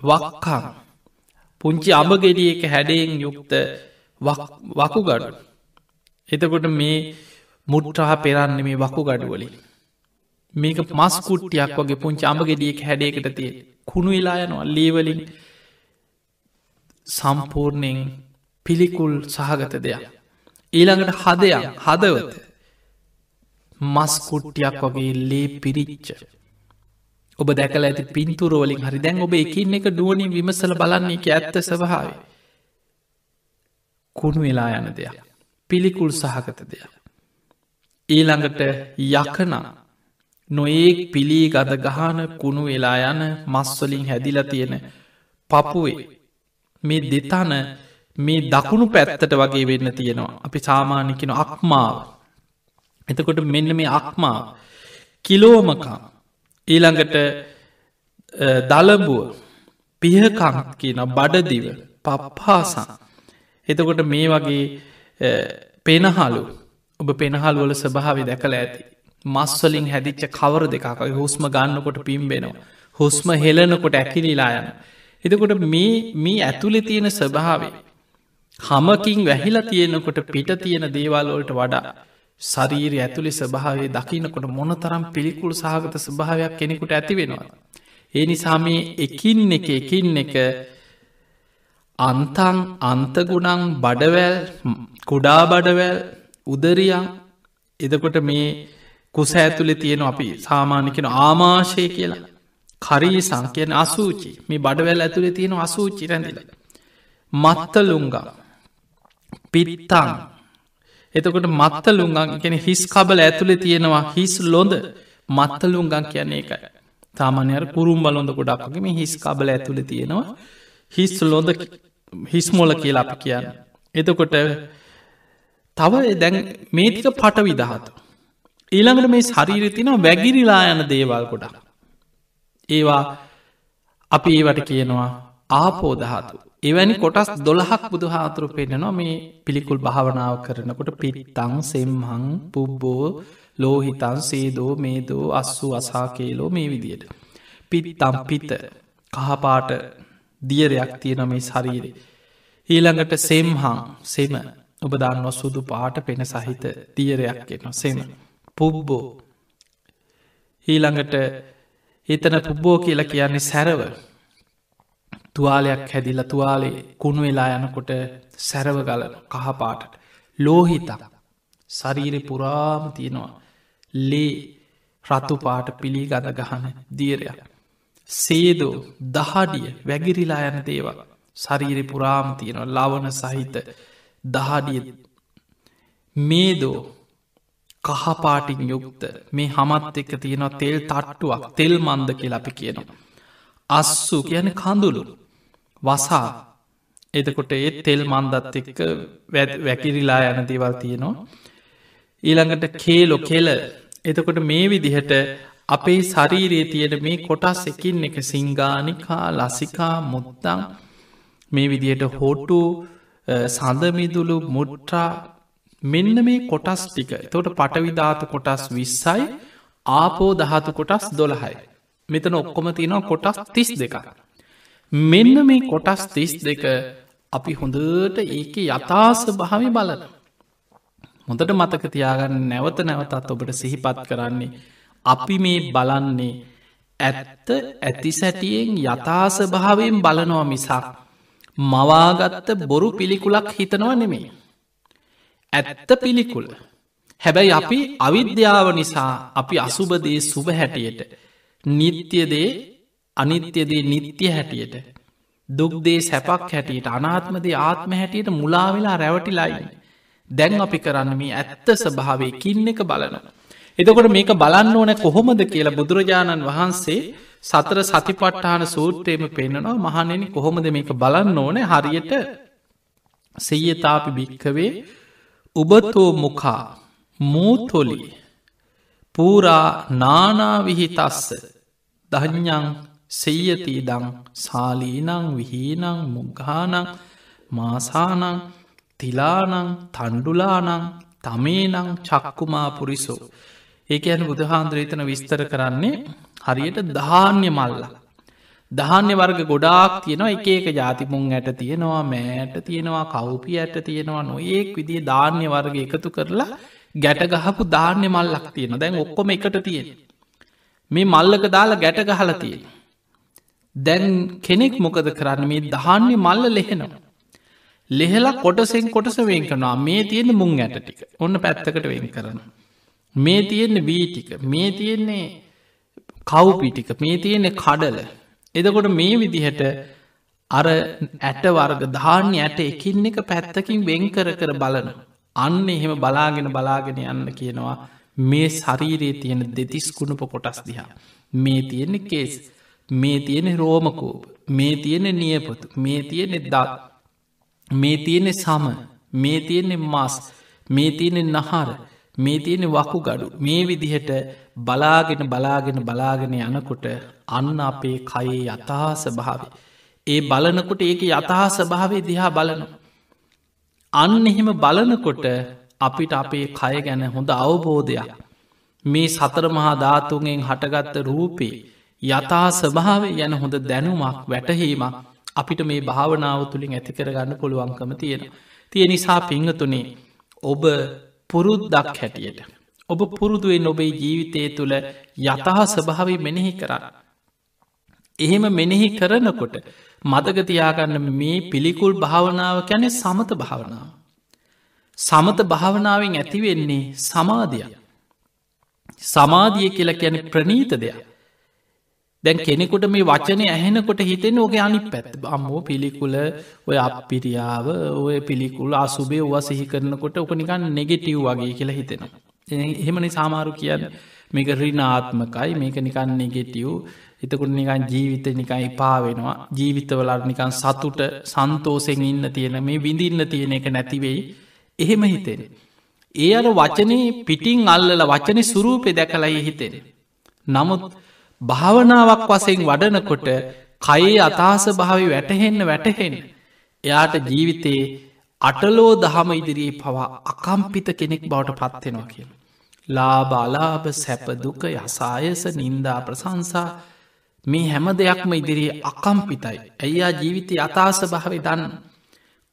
වක්කා පුංචි අඹගෙඩියක හැඩයෙන් යුක්ත වකුගඩු. එතකොට මේ මුට්ටහ පෙරන්න මේ වකුගඩුවලින් මේක මස්කුට්ටියක් වගේ පුංචි අඹගෙඩියක හැඩයකට තිය කුණු වෙලා යනවා ලීවලින් සම්පූර්ණයෙන් පිළිකුල් සහගත දෙයක්. ඊළඟට හදයක් හදවත. මස්කුට්ටියක් වගේ ලේ පිරිච්ච ඔබ දැකල ඇති පින්තුරෝලින් හරි. දැන් ඔබ එකින් එක ඩුවනින් විමසල බලන්නේ එක ඇත්ත සභාව කුණු වෙලා යන දෙයක්. පිළිකුල් සහගත දෙයක්. ඊළඟට යකනා. නොඒක් පිළී ගද ගහන කුණු වෙලා යන මස්වලින් හැදිල තියෙන පපුුවේ. මේ දෙතන මේ දකුණු පැත්තට වගේ වෙන්න තියෙනවා. අපි සාමාන්‍යකෙන අක්මාව. එතකොට මෙන්න මේ අක්මා කිලෝමකා ඊළඟට දලබුව පිහකං කියන බඩදිව පප්පාසා එතකොට මේ වගේ පෙනහලු ඔබ පෙනහල් වල ස්භාවි දැකල ඇති. මස්වලින් හැදිච්ච කවර දෙකක හුස්ම ගන්නකොට පිම්බෙනවා. හුස්ම හෙලනකොට ඇකිලිලා යන එතකොට මේ මේ ඇතුළෙ තියෙන ස්වභාවේ හමකින් වැහිලා තියෙනකොට පිට තියෙන දේවල්වලට වඩා ශරීරය ඇතුළි ස්භාවේ දකිනකොට මොනතරම් පිළිකුල් සහගත ස්භාවයක් කෙනෙකුට ඇති වෙනවා. ඒ නිසාමේ එකින් එක එකින් එක අන්තං අන්තගුණං බඩවැල් කුඩා බඩවැල් උදරියන් එදකොට මේ කුස ඇතුළෙ තියෙන අපි සාමාන්‍යකෙන ආමාශය කියලා. කරී සංකයන අසූචි. මේ බඩවැල් ඇතුළේ තියෙන අසූචි රැඳල. මත්තලුංගා පිත්තං එතකොට මත්තලුංගන් කෙන හිස් කබල ඇතුළේ තියෙනවා හිස් ලොඳ. මත්තලුංගන් කියන්නේ එකයි තාමානයර පුරුම් බලොඳ ගොඩක්ගේම හිස් කබල ඇතුළ තියෙනවා. හිස් ලොඳ හිස්මොල කියලා අපි කියන්න. එතකොට තව දැන් මේතික පට විදහතු ඊළඟට මේ ශරීර තින වැගිරිලා යන දේවල් ගොඩක්. ඒවා අපි ඒවට කියනවා ආපෝදහතු එවැනි කොටස් දොළහක් බුදු හාතුරු පෙන්නවා මේ පිළිකුල් භාවනාව කරනකොට පිත්තං සෙම්හං පුබ්බෝ ලෝහිතන් සේදෝ මේදෝ අස්සු අසාකේලෝ මේ විදියට. පිත්තම් පිත. කහපාට දියරයක් තියෙන මේ ශරීරේ. ඊළඟට සෙම්හං සෙම. ඔබ දන්න සුදු පාට පෙන සහිත තියරයක් එන සෙම. පුබ්බෝ. ඊළඟට එතන පුබ්බෝ කියලා කියන්නේ සැරව තුවාලයක් හැදිල තුවාලේ කුණු වෙලා යනකොට සැරව ගලන කහපාටට. ලෝහිතා ශරීරෙ පුරාම තියෙනවා. ලේ රතු පාට පිළි ගද ගහන දීරයක් සේදෝ දහඩිය වැගිරිලා යන දේවල්. ශරීරෙ පුරාම තියෙනවා. ලවන සහිත දහඩිය. මේදෝ කහපාටින් යුක්ත. මේ හමත් එක තියෙනවා තෙල් තට්ටුවක්. තෙල් මන්ද කියලපි කියනවා. අස්සු කියන කඳුළු. වසා. එතකොට ඒත් තෙල් මන්දත් එක්ක වැකිරිලා යන දේවල් තියෙනවා. ඊළඟට කේලො කෙල. එතකොට මේ විදිහට අපේ ශරීරයේ තියෙන මේ කොටස් එකින් එක සිංගානිකා ලසිකා මුත්තං මේ විදිහට හොටු සඳමිදුළු මුට්ටා මෙන්න මේ කොටස් ටික. තොට පටවිධාතු කොටස් විස්සයි ආපෝ දහතු කොටස් දොළහයි. මෙතන ඔක්කොම තියෙනවා කොටස් තිස් දෙක මෙන්න මේ කොටස් තිස් දෙක අපි හොඳට ඒක යථාස භාවි බලන. හොඳට මතක තියාගන්න නැවත නැවතත් ඔබට සිහිපත් කරන්නේ අපි මේ බලන්නේ ඇත්ත ඇති සැටියෙන් යථාස භාවයෙන් බලනවා මිසක් මවාගත්ත බොරු පිළිකුලක් හිතනවා නෙමේ ඇත්ත පිළිකුල. හැබැයි අපි අවිද්‍යාව නිසා අපි අසුබදේ සුභ හැටියට නිත්‍යදේ අනිත්‍යදේ නිත්‍ය හැටියට. දුක්දේ සැපක් හැටියට අනාත්මදේ ආත්ම හැටියට මුලාවෙලා රැවටිලායි. දැන් අපි කරන්න මේ ඇත්ත ස්භාවේ කින්න එක බලනවා. එතකොට මේක බලන්න ඕන කොහොමද කියලා බුදුරජාණන් වහන්සේ සතර සතිපට්ඨාන සූත්‍රයම පෙන්න්නනවා මහනෙන කොහොමද මේක බලන්න ඕන? හරියට සෙයතාපි භික්කවේ උබතෝ මුකා මූතොලි පූරා නානාවිහිතස්ස දඥ්ඥං සෙයතිීදං සාලීනං විහීනං මුග්ගානං මාසානං තිලානං තණ්ඩුලානං තමේනං චක්කුමා පුරිසෝ ඒක ඇන බුදුහාන්ද්‍රේතන විස්තර කරන්නේ හරියට ධාන්‍ය මල්ලා. දහන්‍ය වර්ග ගොඩාක් තියෙනවා. එක එක ජාතිමුන් ඇට තියෙනවා මෑට තියෙනවා කවුපි ඇට තියෙනවා. නොඒක් විදිේ ධාන්‍ය වර්ග එකතු කරලා ගැට ගහපු ධාන්‍ය මල්ලක් තියෙන දැන් ඔක්කොම එකට තියෙන මේ මල්ලක දාලා ගැට ගහල තියෙන දැන් කෙනෙක් මොකද කරන්න? මේ දහන්නේ මල්ල ලෙහෙනවා. ලෙහෙලා කොටසෙන් කොටස වෙන් කරනවා. මේ තියෙන මුං ඇට ටික. ඔන්න පැත්තකට වෙන් කරන මේ තියෙන්නේ වී ටික. මේ තියෙන්නේ කව්පිටික මේ තියෙන්නේ කඩල. එදකොට මේ විදිහට අර ඇට වර්ග ධාන්‍ය ඇට එකින් එක පැත්තකින් වෙන් කර කර බලන අන්න එහෙම බලාගෙන බලාගෙන යන්න කියනවා. මේ ශරීරයේ තියෙන දෙතිස් කුණුප කොටස් දිහා. මේ තියෙන්නේ කේස්. මේ තියෙන රෝමකෝප මේ තියෙන නියපොතු මේ තියෙනෙ දත් මේ තියෙනෙ සම මේ තියෙන්නේ මස් මේ තියෙනෙ නහර මේ තියෙනෙ වකු ගඩු මේ විදිහට බලාගෙන බලාගෙන බලාගෙන යනකොට අන්න අපේ කයේ යථහස භාව ඒ බලනකොට ඒක යථහස භාවේ දිහා බලනවා. අන්න එහෙම බලනකොට අපිට අපේ කය ගැන හොඳ අවබෝධයක්. මේ සතර මහා ධාතුන්ගෙන් හටගත්ත රූපේ යථා ස්භාව යන හොඳ දැනුමක් වැටහීමක් අපිට මේ භාවනාව තුළින් ඇති කරගන්න පුළුවන්කම තියෙන. තිය නිසා පිංහතුනේ ඔබ පුරුද්දක් හැටියට. ඔබ පුරුදුවෙන් ඔබේ ජීවිතය තුළ යතහා ස්භාවි මෙනෙහි කරන්න. එහෙම මෙනෙහි කරනකොට මදගතියාගන්න මේ පිළිකුල් භාවනාව කැනෙ සමත භාවනාව. සමත භාවනාවෙන් ඇතිවෙන්නේ සමාධිය. සමාධිය කියලා කියන ප්‍රනීත දෙයක්. දැන් කෙනෙකුට මේ වචනය ඇහෙනකොට හිතෙන ඕක අනි පැත් අම්මෝ පිළිකුල ඔය අපිරියාව ඔය පිළිකුල් අසුබේ ඔව සිහි කරනකොට ඕක නිකන් නෙගෙටව් වගේ කියලා හිතෙනවා. එහෙමනි සාමාරු කියන්න මේක රිනාත්මකයි මේක නිකන් නෙගෙටව් එතකුට නිකන් ජීවිත නිකන් ඉපා වෙනවා ජීවිතවලට නිකන් සතුට සන්තෝසෙන් ඉන්න තියෙන මේ විඳින්න තියෙන එක නැතිවෙයි එහෙම හිතෙන. ඒ අර වචනේ පිටිං අල්ලල වචන සුරූපය දැකලයි හිතෙන. නමුත් භාවනාවක් වසෙන් වඩනකොට කයේ අතාස භාවි වැටහෙන්න වැටහෙන්න. එයාට ජීවිතයේ අටලෝ දහම ඉදිරියේ පවා අකම්පිත කෙනෙක් බවට පත්වෙනවා කියල. ලාබ අලාභ සැපදුක යසායස නින්දා ප්‍රසංසා මේ හැම දෙයක්ම ඉදිරියේ අකම්පිතයි. ඇයියා ජීවිතය අතාස භාවි දන්න.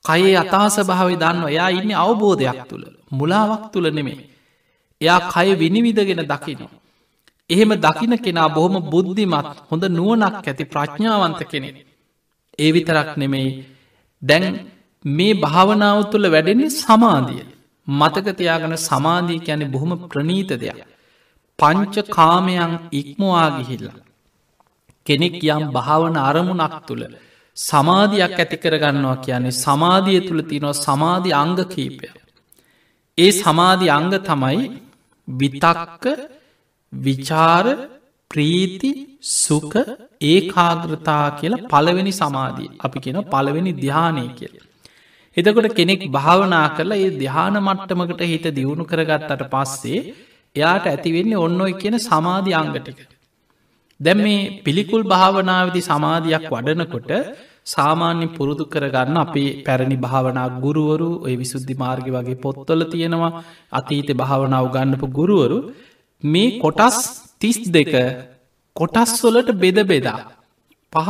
කයේ අතාස භාවි දන්න එයා ඉන්න අවබෝධයක් තුළ මුලාවක් තුළ නෙමේ. එයා කය විනිවිදගෙන දකිනවා. එහෙම දකින කෙනා බොහොම බුද්ධිමත් හොඳ නුවනක් ඇති ප්‍රඥාවන්ත කෙනෙ. ඒ විතරක් නෙමෙයි දැන් මේ භාවනාව තුළ වැඩෙන්නේ සමාධිය. මතකතියාගන සමාධී යැනෙ බොහොම ප්‍රනීත දෙයක්. පංච කාමයන් ඉක්මවා ගිහිල්ලා. කෙනෙක් යම් භාවන අරමුණක් තුළ සමාධයක් ඇති කරගන්නවා කියන්නේ සමාධිය තුළ තියනවා සමාධි අංග කීපය. ඒ සමාධි අංග තමයි විතක්ක විචාර ප්‍රීති සුක ඒකාග්‍රතා කියලා පළවෙනි සමාධී අපි කියෙන පළවෙනි ධ්‍යානය කියල. එතකොට කෙනෙක් භාවනා කරලා ඒ ධ්‍යාන මට්ටමකට හිත දියුණු කරගත්තට පස්සේ එයාට ඇතිවෙන්නේ ඔන්න ඔයි කියන සමාධි අංගටික. දැම් මේ පිළිකුල් භාවනාවදි සමාධයක් වඩනකොට සාමාන්‍ය පුරුදු කරගන්න අපේ පැරණි භාවනා ගුරුවරු ඔය විසුද්ධි මාර්ග වගේ පොත්තොල තියෙනවා අතීත භාවනාව ගන්නපු ගුරුවරු මේ කොටස් තිස් දෙක කොටස්වලට බෙද බෙදා පහ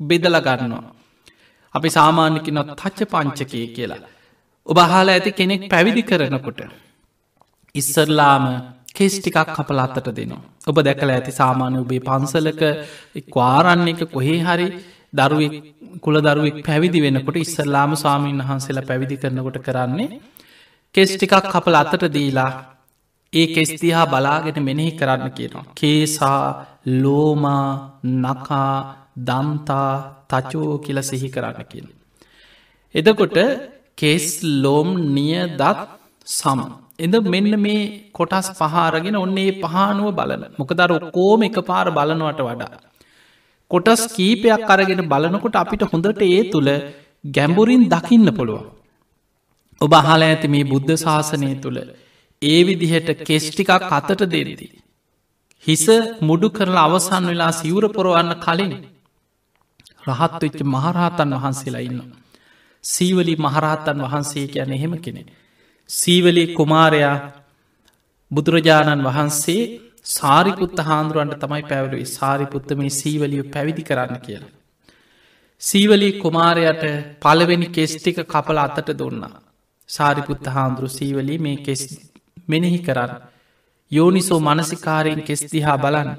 බෙදල ගන්නවා. අපි සාමාන්‍යකිනොත් තච්ච පංචකය කියලා. ඔබ හාල ඇති කෙනෙක් පැවිදි කරනකොට. ඉස්සරලාම කෙස් ටිකක් කපල අත්තට දෙනවා. ඔබ දැකල ඇති සාමාන්‍ය ඔබේ පන්සලක වාරන්න එක කොහේ හරි දරුවෙක් කුල දරුවෙක් පැවිදි වෙනකොට ඉස්සල්ලාම ස්වාමීන් වහන්සේලා පැවිදි කරනකොට කරන්නේ කෙස් ටිකක් කපල අතට දීලා ඒ කෙස්තිහා බලාගෙන මෙනෙහි කරන්න කියනවා. කේසා ලෝමා නකා දම්තා තචෝ කියල සිහි කරන්න කියල. එදකොට කෙස් ලෝම් නිය දත් සම. එද මෙන්න මේ කොටස් පහාරගෙන ඔන්නේ පහනුව බලන මොකදර ඔක්කෝම එක පාර බලනවට වඩා. කොටස් කීපයක් අරගෙන බලනකොට අපිට හොඳට ඒ තුළ ගැම්බුරින් දකින්න පුළුවන්. ඔබ අහල ඇති මේ බුද්ධ ශාසනය තුළ ඒ විදිහට කෙස්්ටිකක් අතට දෙරදී. හිස මුඩු කරලා අවසන් වෙලා සිවුර පොරවන්න කලින් රහත් වෙච්ච මහරහතන් වහන්සේලා ඉන්න. සීවලි මහරහතන් වහන්සේ කියන එහෙම කෙනෙ. සීවලි කුමාරයා බුදුරජාණන් වහන්සේ සාරිපුත්ත හාන්දුරුවන්ට තමයි පැවරුයි සාරිපුත්ත මේ සීවලිය පැවිදි කරන්න කියලා. සීවලී කුමාරයට පලවෙනි කෙස්ටික කපල අතට දුන්නා. සාරිපුත්ත හාන්දුරු සීවලී මේ කෙස් මෙනෙහි කරන්න. යෝනිසෝ මනසිකාරයෙන් කෙස්තිහා බලන්න.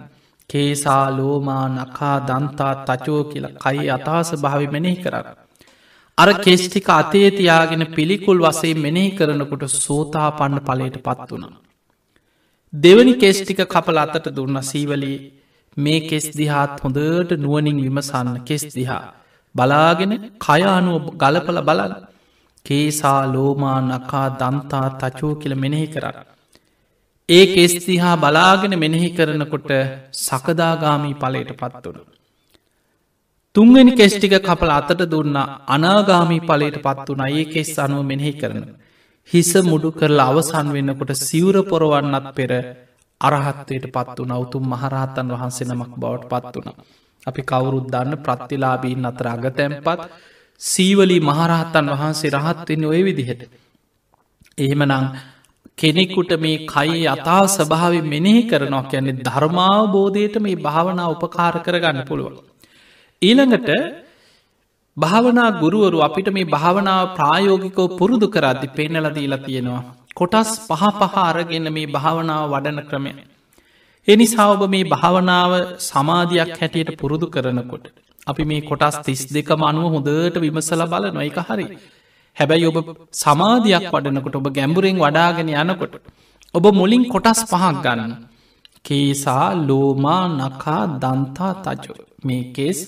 කේසා ලෝමා නකා දන්තා තචෝ කියල කයි අතාස භාවි මෙනෙහි කරන්න. අර කෙස්ටික අතේතියාගෙන පිළිකුල් වසේ මෙනෙහි කරනකොට සෝතා පන්න පලට පත් වුණා. දෙවනි කෙස්ටික කපල අතට දුන්න සීවලී මේ කෙස් දිහාත් හොඳට නුවනින් විමසන්න කෙස් දිහා. බලාගෙන කයානුව ගලපල බලන්න කේසා ලෝමා නකා දන්තා තචෝ කියල මෙනෙහි කරන්න. ඒ කෙස්තිහා බලාගෙන මෙනෙහි කරනකොට සකදාගාමී පලයට පත් වුණ. තුන්වෙනි කෙස්්ටික කපල අතට දුන්න අනාගාමී පලට පත් වුන ඒ කෙස් අනුව මෙනෙහි කරන. හිස මුඩු කරලා අවසන් වෙන්නකොට සිවුර පොරවන්නත් පෙර අරහත්වයට පත් වන උතුම් මහරහතන් වහන්සේ නමක් බවට පත් වුණ. අපි කවුරුත් දන්න ප්‍රත්තිලාබීන් අතර අගතැම්පත් සීවලී මහරහත්තන් වහන්සේ රහත්වෙන්න ඔය විදිහට. එහෙමනං කෙනෙකුට මේ කයි අතා ස්භාව මෙනෙහි කරනවා කියන්නේ ධර්මාවබෝධයට මේ භාවනා උපකාර කරගන්න පුළුවන්. ඊළඟට භාවනා ගුරුවරු අපිට මේ භාවනාව ප්‍රායෝගිකෝ පුරුදු කරද්දි පෙන්නල දීලා තියෙනවා. කොටස් පහ පහ අරගෙන මේ භාවනාව වඩන ක්‍රමය. එනිසා ඔබ මේ භාවනාව සමාධයක් හැටියට පුරුදු කරනකොට. අපි මේ කොටස් තිස් දෙකම අනුව හොඳට විමසල බල නොයික හරි. හැබැයි ඔබ සමාධයක් වඩනකොට ඔබ ගැඹුරෙන් වඩාගෙන යනකොට. ඔබ මුලින් කොටස් පහක් ගන්න. කේසා ලෝමා නකා දන්තා තජෝ මේ කෙස්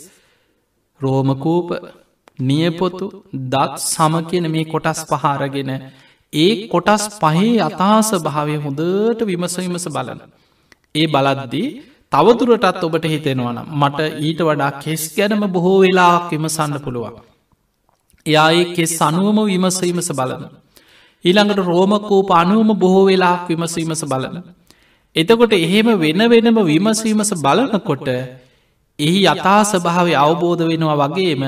රෝමකූප නියපොතු දත් සම කියන මේ කොටස් පහාරගෙන ඒ කොටස් පහේ අතාස භාවය හොඳට විමස විමස බලන. ඒ බලද්දී තවදුරටත් ඔබට හිතෙනවන මට ඊට වඩා කෙස් ගැනම බොහෝ වෙලාක් විමසන්න පුළුවන්. එයා ඒ කෙස් අනුවම විමසීමස බලන. ඊළඟට රෝමකෝප අනුවම බොහෝ වෙලාක් විමසීමස බලන. එතකොට එහෙම වෙන වෙනම විමසීමස බලනකොට එහි යථා ස්භාව අවබෝධ වෙනවා වගේම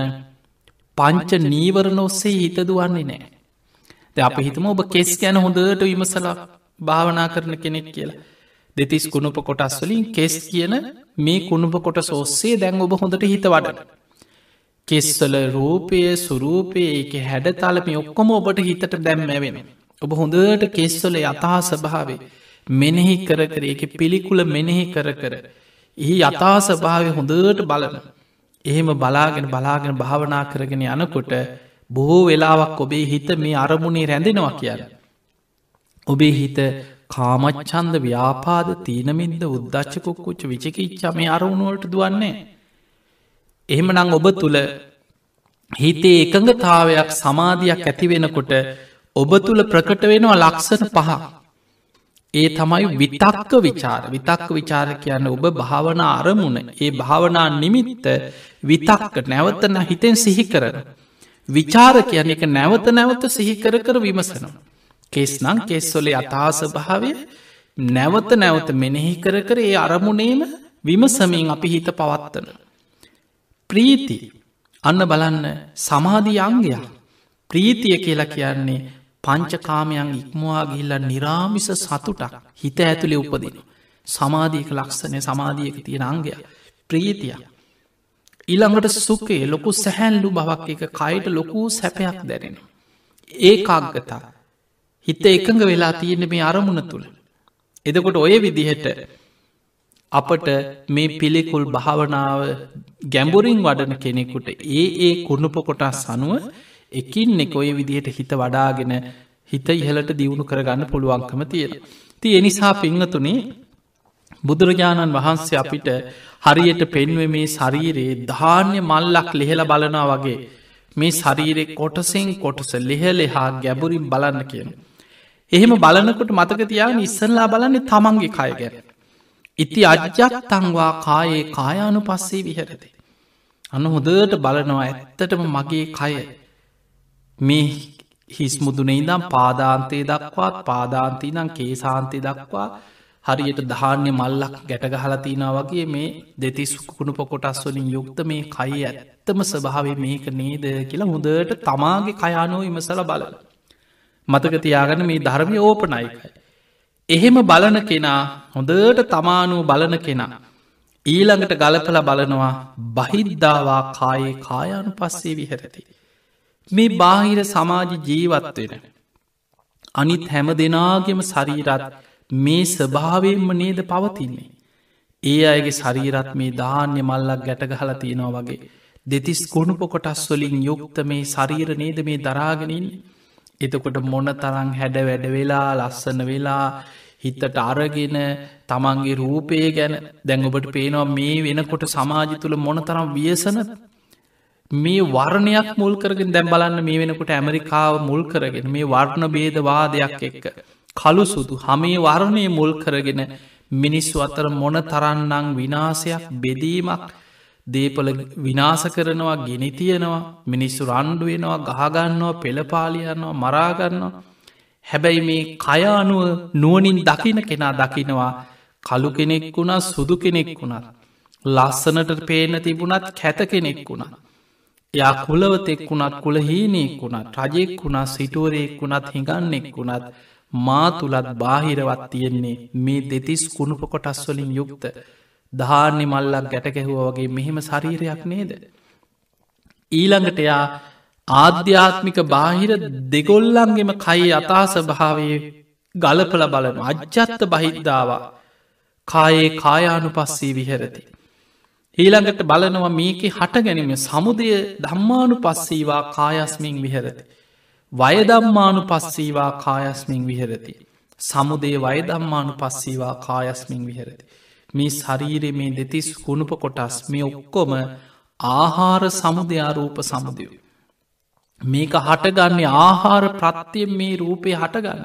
පංච නීවරණ ඔස්සේ හිතදුවන්නේ නෑ. ද අප හිතම ඔබ කෙස් ගැන හොඳට විමසලා භාවනා කරන කෙනෙක් කියලා. දෙතිස් කුණුප කොටස් වලින් කෙස් කියන මේ කුණුප කොට සෝස්සේ දැන් ඔබ හොඳට හිත වඩන. කෙස්වල රූපය සුරූපය ඒක හැඩ තලමි ඔක්කොම ඔබට හිතට දැම්මැවෙන. ඔබ හොඳට කෙස්වල යථා ස්භාවේ මෙනෙහි කර කර එක පිළිකුල මෙනෙහි කර කර. එහි යථා ස්භාවය හොඳට බලන. එහෙම බලාගෙන බලාගෙන භාවනා කරගෙන යනකොට බොහෝ වෙලාවක් ඔබේ හිත මේ අරමුණේ රැඳෙනවා කියන්න. ඔබේ හිත කාමච්චන්ද ව්‍යාපාද තීනමින්ද උද්දච්චකුක්කුච්ච විචකිච්චා මේ අරමුණුවලට දුවන්නේ. එහෙම නං ඔබ තුළ හිතේ එකඟතාවයක් සමාධයක් ඇතිවෙනකොට ඔබ තුළ ප්‍රකට වෙනවා ලක්සන පහ. ඒ තමයි විතක්ක විචාර විතක්ක විචාර කියන්න ඔබ භාවනා අරමුණ ඒ භාවනා නිමිත්ත විතක්ක නැවතන හිතෙන් සිහි කරන. විචාර කියන එක නැවත නැවත සිහිකර කර විමසනවා. කෙස්නං කෙස්සොලේ අතාස භාවය නැවත නැවත මෙනෙහි කර කර ඒ අරමුණේම විමසමින් අපි හිත පවත්වන. ප්‍රීති අන්න බලන්න සමාධියංගයක් ප්‍රීතිය කියලා කියන්නේ පංචකාමයන් ඉක්මවා ගිල්ල නිරාමිස සතුටක් හිත ඇතුළෙ උපදින. සමාධීක ලක්ෂණය සමාධියක තියෙන අංගය ප්‍රීතිය. ඊළඟට සුකේ ලොකු සැහැල්ලු බවක් එක කයට ලොකූ සැපයක් දැනෙන. ඒ කාග්ගතා හිත එකඟ වෙලා තියෙන මේ අරමුණ තුළ. එදකොට ඔය විදිහට අපට මේ පිළිකුල් භාවනාව ගැඹුරින් වඩන කෙනෙකුට ඒ ඒ කුණුප කොටා සනුව එකින් එක ඔය විදිහට හිත වඩාගෙන හිත ඉහලට දියුණු කරගන්න පුළුවන්කම තියෙන. ති එනිසා පිංහතුනේ බුදුරජාණන් වහන්සේ අපිට හරියට පෙන්ව මේ ශරීරයේ ධාන්‍ය මල්ලක් ලෙහෙල බලනා වගේ මේ ශරීරෙ කොටසෙන් කොටස ලෙහලෙ හා ගැබුරින් බලන්න කියන. එහෙම බලනකොට මතක තියාගෙන ඉස්සරලා බලන්නේ තමන්ගේ කය ගැන. ඉති අජ්ජක් තංවා කායේ කායානු පස්සේ විහරති. අන්න හොදට බලනවා ඇත්තටම මගේ කය මේ හිස්මුදුනේ ඉදම් පාදාන්තය දක්වාත් පාදාන්තිනම් කේසාන්තය දක්වා හරියට ධාන්‍ය මල්ලක් ගැටගහලතිනා වගේ මේ දෙතිස් කුණු පොකොටස් වලින් යුක්ත මේ කයි ඇත්තම ස්භාවේ මේක නේද කියලා මුදට තමාගේ කයානෝ ඉමසල බලල. මතක තියාගන මේ ධර්මය ඕපනයිකයි. එහෙම බලන කෙනා හොඳට තමානුව බලන කෙනා. ඊළඟට ගලපල බලනවා බහිද්දාවා කායේ කායානු පස්සේ විහැරති. මේ බාහිර සමාජ ජීවත්වෙන. අනිත් හැම දෙනාගෙම සරීරත් මේ ස්භාවයෙන්ම නේද පවතින්නේ. ඒ අයගේ ශරීරත් මේ ධාන්‍ය මල්ලක් ගැටගහල තියෙනවා වගේ. දෙතිස් කුණුප කොටස් වලින් යුක්ත මේ ශරීර නේද මේ දරාගෙනින් එතකොට මොන තරං හැඩ වැඩ වෙලා ලස්සන වෙලා හිතට අරගෙන තමන්ගේ රූපය ගැන දැඟොබට පේනවා මේ වෙනකොට සමාජි තුළ මොන තරම් වියසන? මේ වර්ණයක් මුල් කරගෙන දැම් බලන්න මේ වෙනකොට ඇමරිකාව මුල් කරගෙන මේ වර්ණ බේදවාදයක් එක්ක කළු සුදු හමේ වර්ණය මුල් කරගෙන මිනිස්සු අතර මොන තරන්නං විනාසයක් බෙදීමක් දේපල විනාස කරනවා ගෙනතියනවා මිනිස්සු රණ්ඩුවෙනවා ගහගන්නවා පෙළපාලියන්නවා මරාගන්නවා හැබැයි මේ කයානුව නුවනින් දකින කෙනා දකිනවා කළු කෙනෙක් වුණා සුදු කෙනෙක් වුණත් ලස්සනට පේන තිබුණත් කැත කෙනෙක් වුණා යා කුලවතෙක් වුණත් කුලහීනෙක් වුණත් රජෙක් වුණා සිටුවරයෙක් වුණත් හිඟන්නෙක් වුණත් මා තුළත් බාහිරවත් තියෙන්නේ මේ දෙතිස් කුණුප කොටස්වලින් යුක්ත. ධාන්‍ය මල්ලක් ගැටකැහුව වගේ මෙහෙම ශරීරයක් නේද. ඊළඟට එයා ආධ්‍යාත්මික බාහිර දෙගොල්ලන්ගෙම කයි අතාස භාවය ගලපල බලන අජ්ජත්ත බහිද්දාවා කායේ කායානු පස්සේ විහරති. ඊළඟට බලනවා මේක හට ගැනීම සමුදය ධම්මානු පස්සීවා කායස්මින් විහරති. වයදම්මානු පස්සීවා කායස්මින් විහරති. සමුදේ වයදම්මානු පස්සීවා කායස්මින් විහරති. මේ ශරීරය මේ දෙතිස් කුණුප කොටස් මේ ඔක්කොම ආහාර සමුදයාරූප සමුදයෝ. මේක හටගන්නේ ආහාර ප්‍රත්තියෙන් මේ රූපය හටගන්න.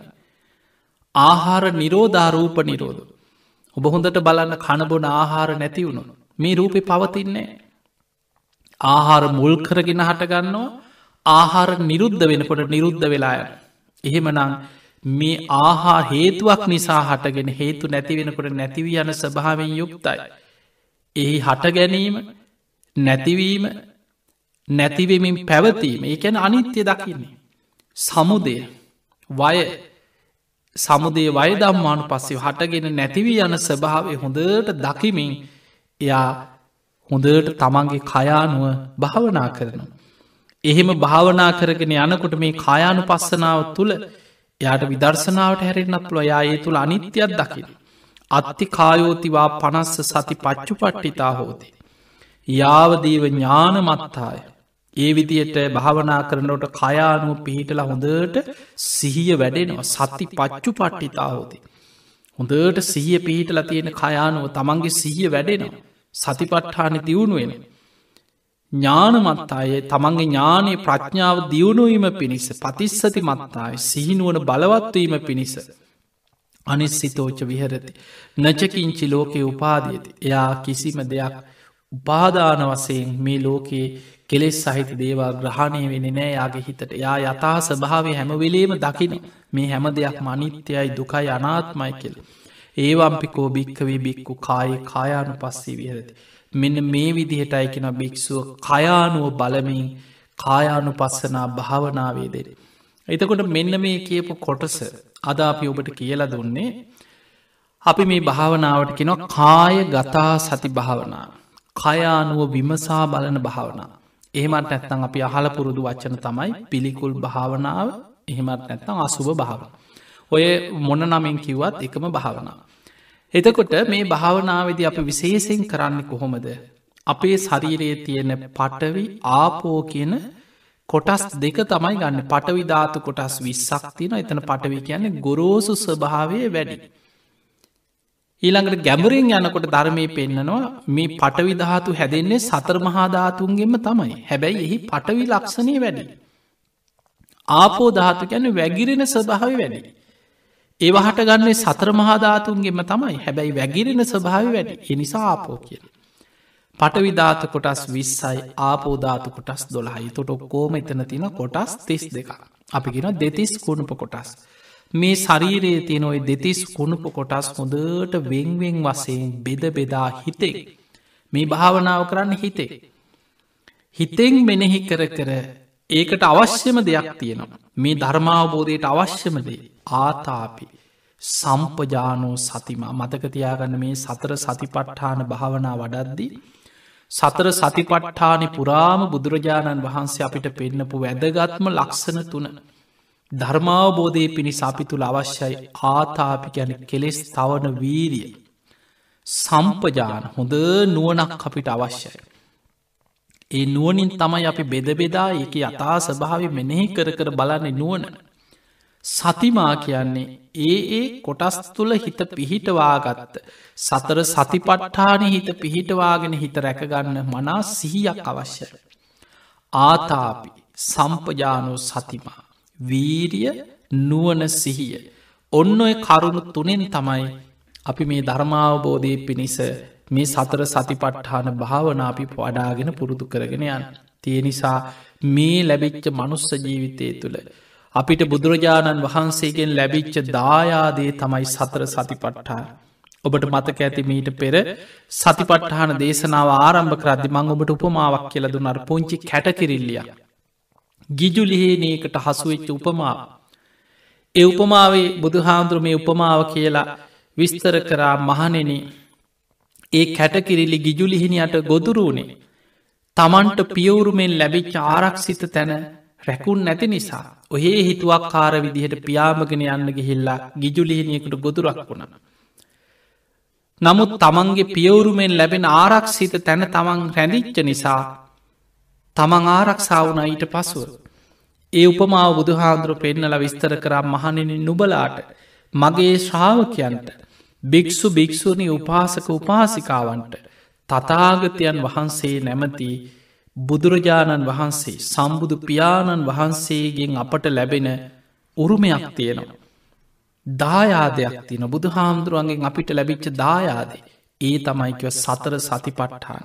ආහාර නිරෝධාරූප නිරෝධ. ඔබ හොඳට බලන්න කණබොන ආහාර නැතිවුණු මේ රූපය පවතින්නේ. ආහාර මුල් කරගෙන හටගන්නවා ආහාර නිරුද්ධ වෙනකොට නිරුද්ධ වෙලාය. එහෙමනං මේ ආහා හේතුවක් නිසා හටගෙන හේතු නැති වෙනකොට නැතිව යන ස්භාවෙන් යුක්තයි. එහි හට ගැනීම නැතිවීම නැතිවෙමින් පැවතීම ඒැන අනිත්‍ය දකින්නේ. සමුදය වය සමුදේ වයදම්මානු පස්සේ හටගෙන නැතිවී යන ස්භාවය හොඳට දකිමින් එයා හොඳට තමන්ගේ කයානුව භාවනා කරනවා. එහෙම භාවනා කරගෙන යනකොට මේ කායානු පස්සනාව තුළ එයාට විදර්ශනාවට හැරෙන්න්නත් පුළ යාඒ තුළ අනිත්‍යයක් දකින. අත්ති කායෝතිවා පනස්ස සති පච්චු පට්ටිතා හෝති. යාවදීව ඥාන මත්තාය. ඒ විදියට භාවනා කරනට කයානුව පිහිටල හොඳට සිහිය වැඩෙනවා සති පච්චු පට්ටිතා හෝති. හොඳට සිහිය පිහිටල තියෙන කයානුව තමන්ගේ සිහිය වැඩෙනවා. සතිපට්ඨාන දියුණුවෙන. ඥානමත්තාය තමන්ගේ ඥානය ප්‍රඥාව දියුණුවීම පිණිස පතිස්සති මත්තාය සිහිනුවන බලවත්වීම පිණිස. අනිස්සිතෝච විහරති. නචකින්චි ලෝකයේ උපාදියති. එයා කිසිම දෙයක් උපාදාන වසයෙන් මේ ලෝකයේ කෙලෙස් සහිත දේවා ග්‍රහණය වෙන නෑ යාගේ හිතට යා යතා ස්භාවය හැමවෙලේම දකින මේ හැම දෙයක් මනිත්‍යයයි දුකයි අනාත්මයි කෙල්. ඒවම්පිකෝ භික්කවී බික්කු කායි කායානු පස්සේ විහරති. මෙන්න මේ විදිහටයි කෙන භික්‍ෂුව කයානුව බලමින් කායානු පස්සනා භාවනාවේදෙන. එතකොට මෙන්න මේ කියපු කොටස අදාපි ඔබට කියලා දුන්නේ අපි මේ භාවනාවට කෙනවා කාය ගතා සති භාවනා. කයානුව විමසා බලන භාවනා. එහෙමත් නැත්තං අපි අහල පුරුදු වච්චන තමයි පිළිකුල් භාවනාව එහෙමත් නැත්තං අසුභ භාවන. ඔය මොන නමින් කිව්වත් එකම භාවනා. එතකොට මේ භාවනාවද අප විශේසිෙන් කරන්න කොහොමද. අපේ ශරීරයේ තියෙන පටවි ආපෝ කියන කොටස් දෙක තමයි ගන්න පටවිධාතු කොටස් විස්සක් තින එතන පටවි කියන්නේ ගොරෝසු ස්වභාවය වැඩි. ඊළඟට ගැඹරින් යනකොට ධර්මය පෙන්න්නනවා මේ පටවිධාතු හැදෙන්නේ සතර මහාධාතුන්ගෙන්ම තමයි හැබැයි එහි පටවි ලක්ෂණය වැඩි. ආපෝ ධාතු ගැන වැගිරෙන ස්වභාව වැඩි. ඒවහට ගන්නේ සතර මහාධාතුන්ගෙන්ම තමයි හැබැයි වැගිරෙන ස්වභාව වැඩි එනිසා ආපෝ කියල. පටවිධාත කොටස් විස්සයි ආපෝධාතු කොටස් දොළහයි තොට ඔක්කෝම එතන තින කොටස් තිස් දෙක. අපිගෙන දෙතිස් කුණුප කොටස්. මේ ශරීරයේ තියෙන ඔයි දෙතිස් කුණුප කොටස් හොඳට වෙංවෙන් වසයෙන් බෙද බෙදා හිතෙක්. මේ භාවනාව කරන්න හිතේ. හිතෙන් මෙනෙහි කර කර ඒකට අවශ්‍යම දෙයක් තියෙනවා. මේ ධර්මාවබෝධයට අවශ්‍යමදේ ආතාපි සම්පජානෝ සතිමා මතකතියාගන්න මේ සතර සතිපට්ඨාන භාවනා වඩද්දී. සතර සතිපට්ඨානි පුරාම බුදුරජාණන් වහන්සේ අපිට පෙන්නපු වැදගත්ම ලක්ෂණ තුන. ධර්මාවබෝධය පිණිස අපි තුළ අවශ්‍යයි ආතාපි ගැන කෙලෙස් තවන වීරිය. සම්පජාන හොඳ නුවනක් අපිට අවශ්‍යයි. ඒ නුවනින් තමයි අපි බෙදබෙදා එක අතා ස්භාවි මෙනෙහි කර කර බලන්න නුවන. සතිමා කියන්නේ ඒ ඒ කොටස් තුළ හිත පිහිටවාගත්ත. සතර සතිපට්ඨාන හිත පිහිටවාගෙන හිත රැකගන්න මනා සිහියක් අවශ්‍යයි. ආතාපි සම්පජානෝ සතිමා. වීරිය නුවන සිහිය. ඔන්න ඔය කරුණු තුනෙන් තමයි අපි මේ ධර්මාවබෝධය පිණිස මේ සතර සතිපට්ඨාන භාවනාපි වඩාගෙන පුරුදු කරගෙන යන්න. තිය නිසා මේ ලැබිච්ච මනුස්ස ජීවිතය තුළ. අපිට බුදුරජාණන් වහන්සේගෙන් ලැබිච්ච දායාදේ තමයි සතර සතිපට්ඨාන. ඔබට මතක ඇති මීට පෙර සතිපට්ඨාන දේශනාව ආරම්භ කරදදි මං ඔබට උපමාවක් කියලදු නර පුංචි කැටකිරිල්ලිය. ගිජුලිහේනයකට හසුවෙච්ච උපමාව. ඒ උපමාවේ බුදුහාන්දුර මේ උපමාව කියලා විස්තර කරා මහනෙන ඒ කැටකිරිලි ගිජුලිහිනියට ගොදුරුවනේ. තමන්ට පියවුරුමෙන් ලැබිච්ච ආරක්ෂිත තැන රැකුන් නැති නිසා ඔහේ හිතුවක් කාර විදිහට පියාමගෙන යන්න ගිහිල්ලා ගිජුලිහිනියකට ගොදුරක් වුණ. නමුත් තමන්ගේ පියවුරුමෙන් ලැබෙන ආරක්ෂිත තැන තමන් රැඳිච්ච නිසා තමන් ආරක්ෂාවුන ඊට පසුව. ඒ උපමාව බුදුහාන්දුර පෙන්නල විස්තර කරා මහනෙන නුබලාට මගේ ශ්‍රාවකයන්ට භික්‍ෂු භික්‍ෂූණි උපාසක උපාසිකාවන්ට තතාගතයන් වහන්සේ නැමති බුදුරජාණන් වහන්සේ සම්බුදු පියාණන් වහන්සේගෙන් අපට ලැබෙන උරුමයක් තියෙනවා. දායාදයක් තින බුදු හාමුදුරුවන්ගෙන් අපිට ලැබිච්ච දායාදේ ඒ තමයිකව සතර සතිපට්ඨාන.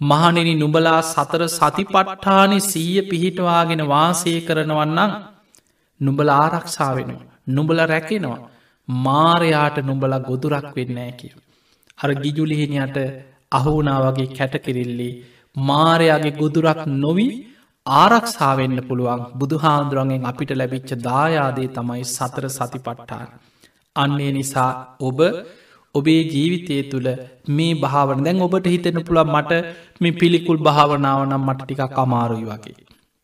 මහනෙනි නුබලා සතර සතිපට්ඨානෙ සීය පිහිටවාගෙන වාසය කරනවන්නම් නුබල ආරක්ෂා වෙනවා. නුබල රැකෙනවා. මාරයාට නුඹල ගොදුරක් වෙන්නෑ කිය. අර ගිජුලිහිනියට අහුනා වගේ කැටකිරිල්ලි මාරයාගේ ගොදුරක් නොවී ආරක්ෂාවෙන්න පුළුවන් බුදුහාන්දුරන්ගෙන් අපිට ලැබිච්ච දායාදේ තමයි සතර සතිපට්ඨාන. අන්නේ නිසා ඔබ ඔබේ ජීවිතය තුළ මේ භාවන දැන් ඔබට හිතෙන පුළන් මට මේ පිළිකුල් භාවනාවනම් මට ටිකක් අමාරුයි වගේ.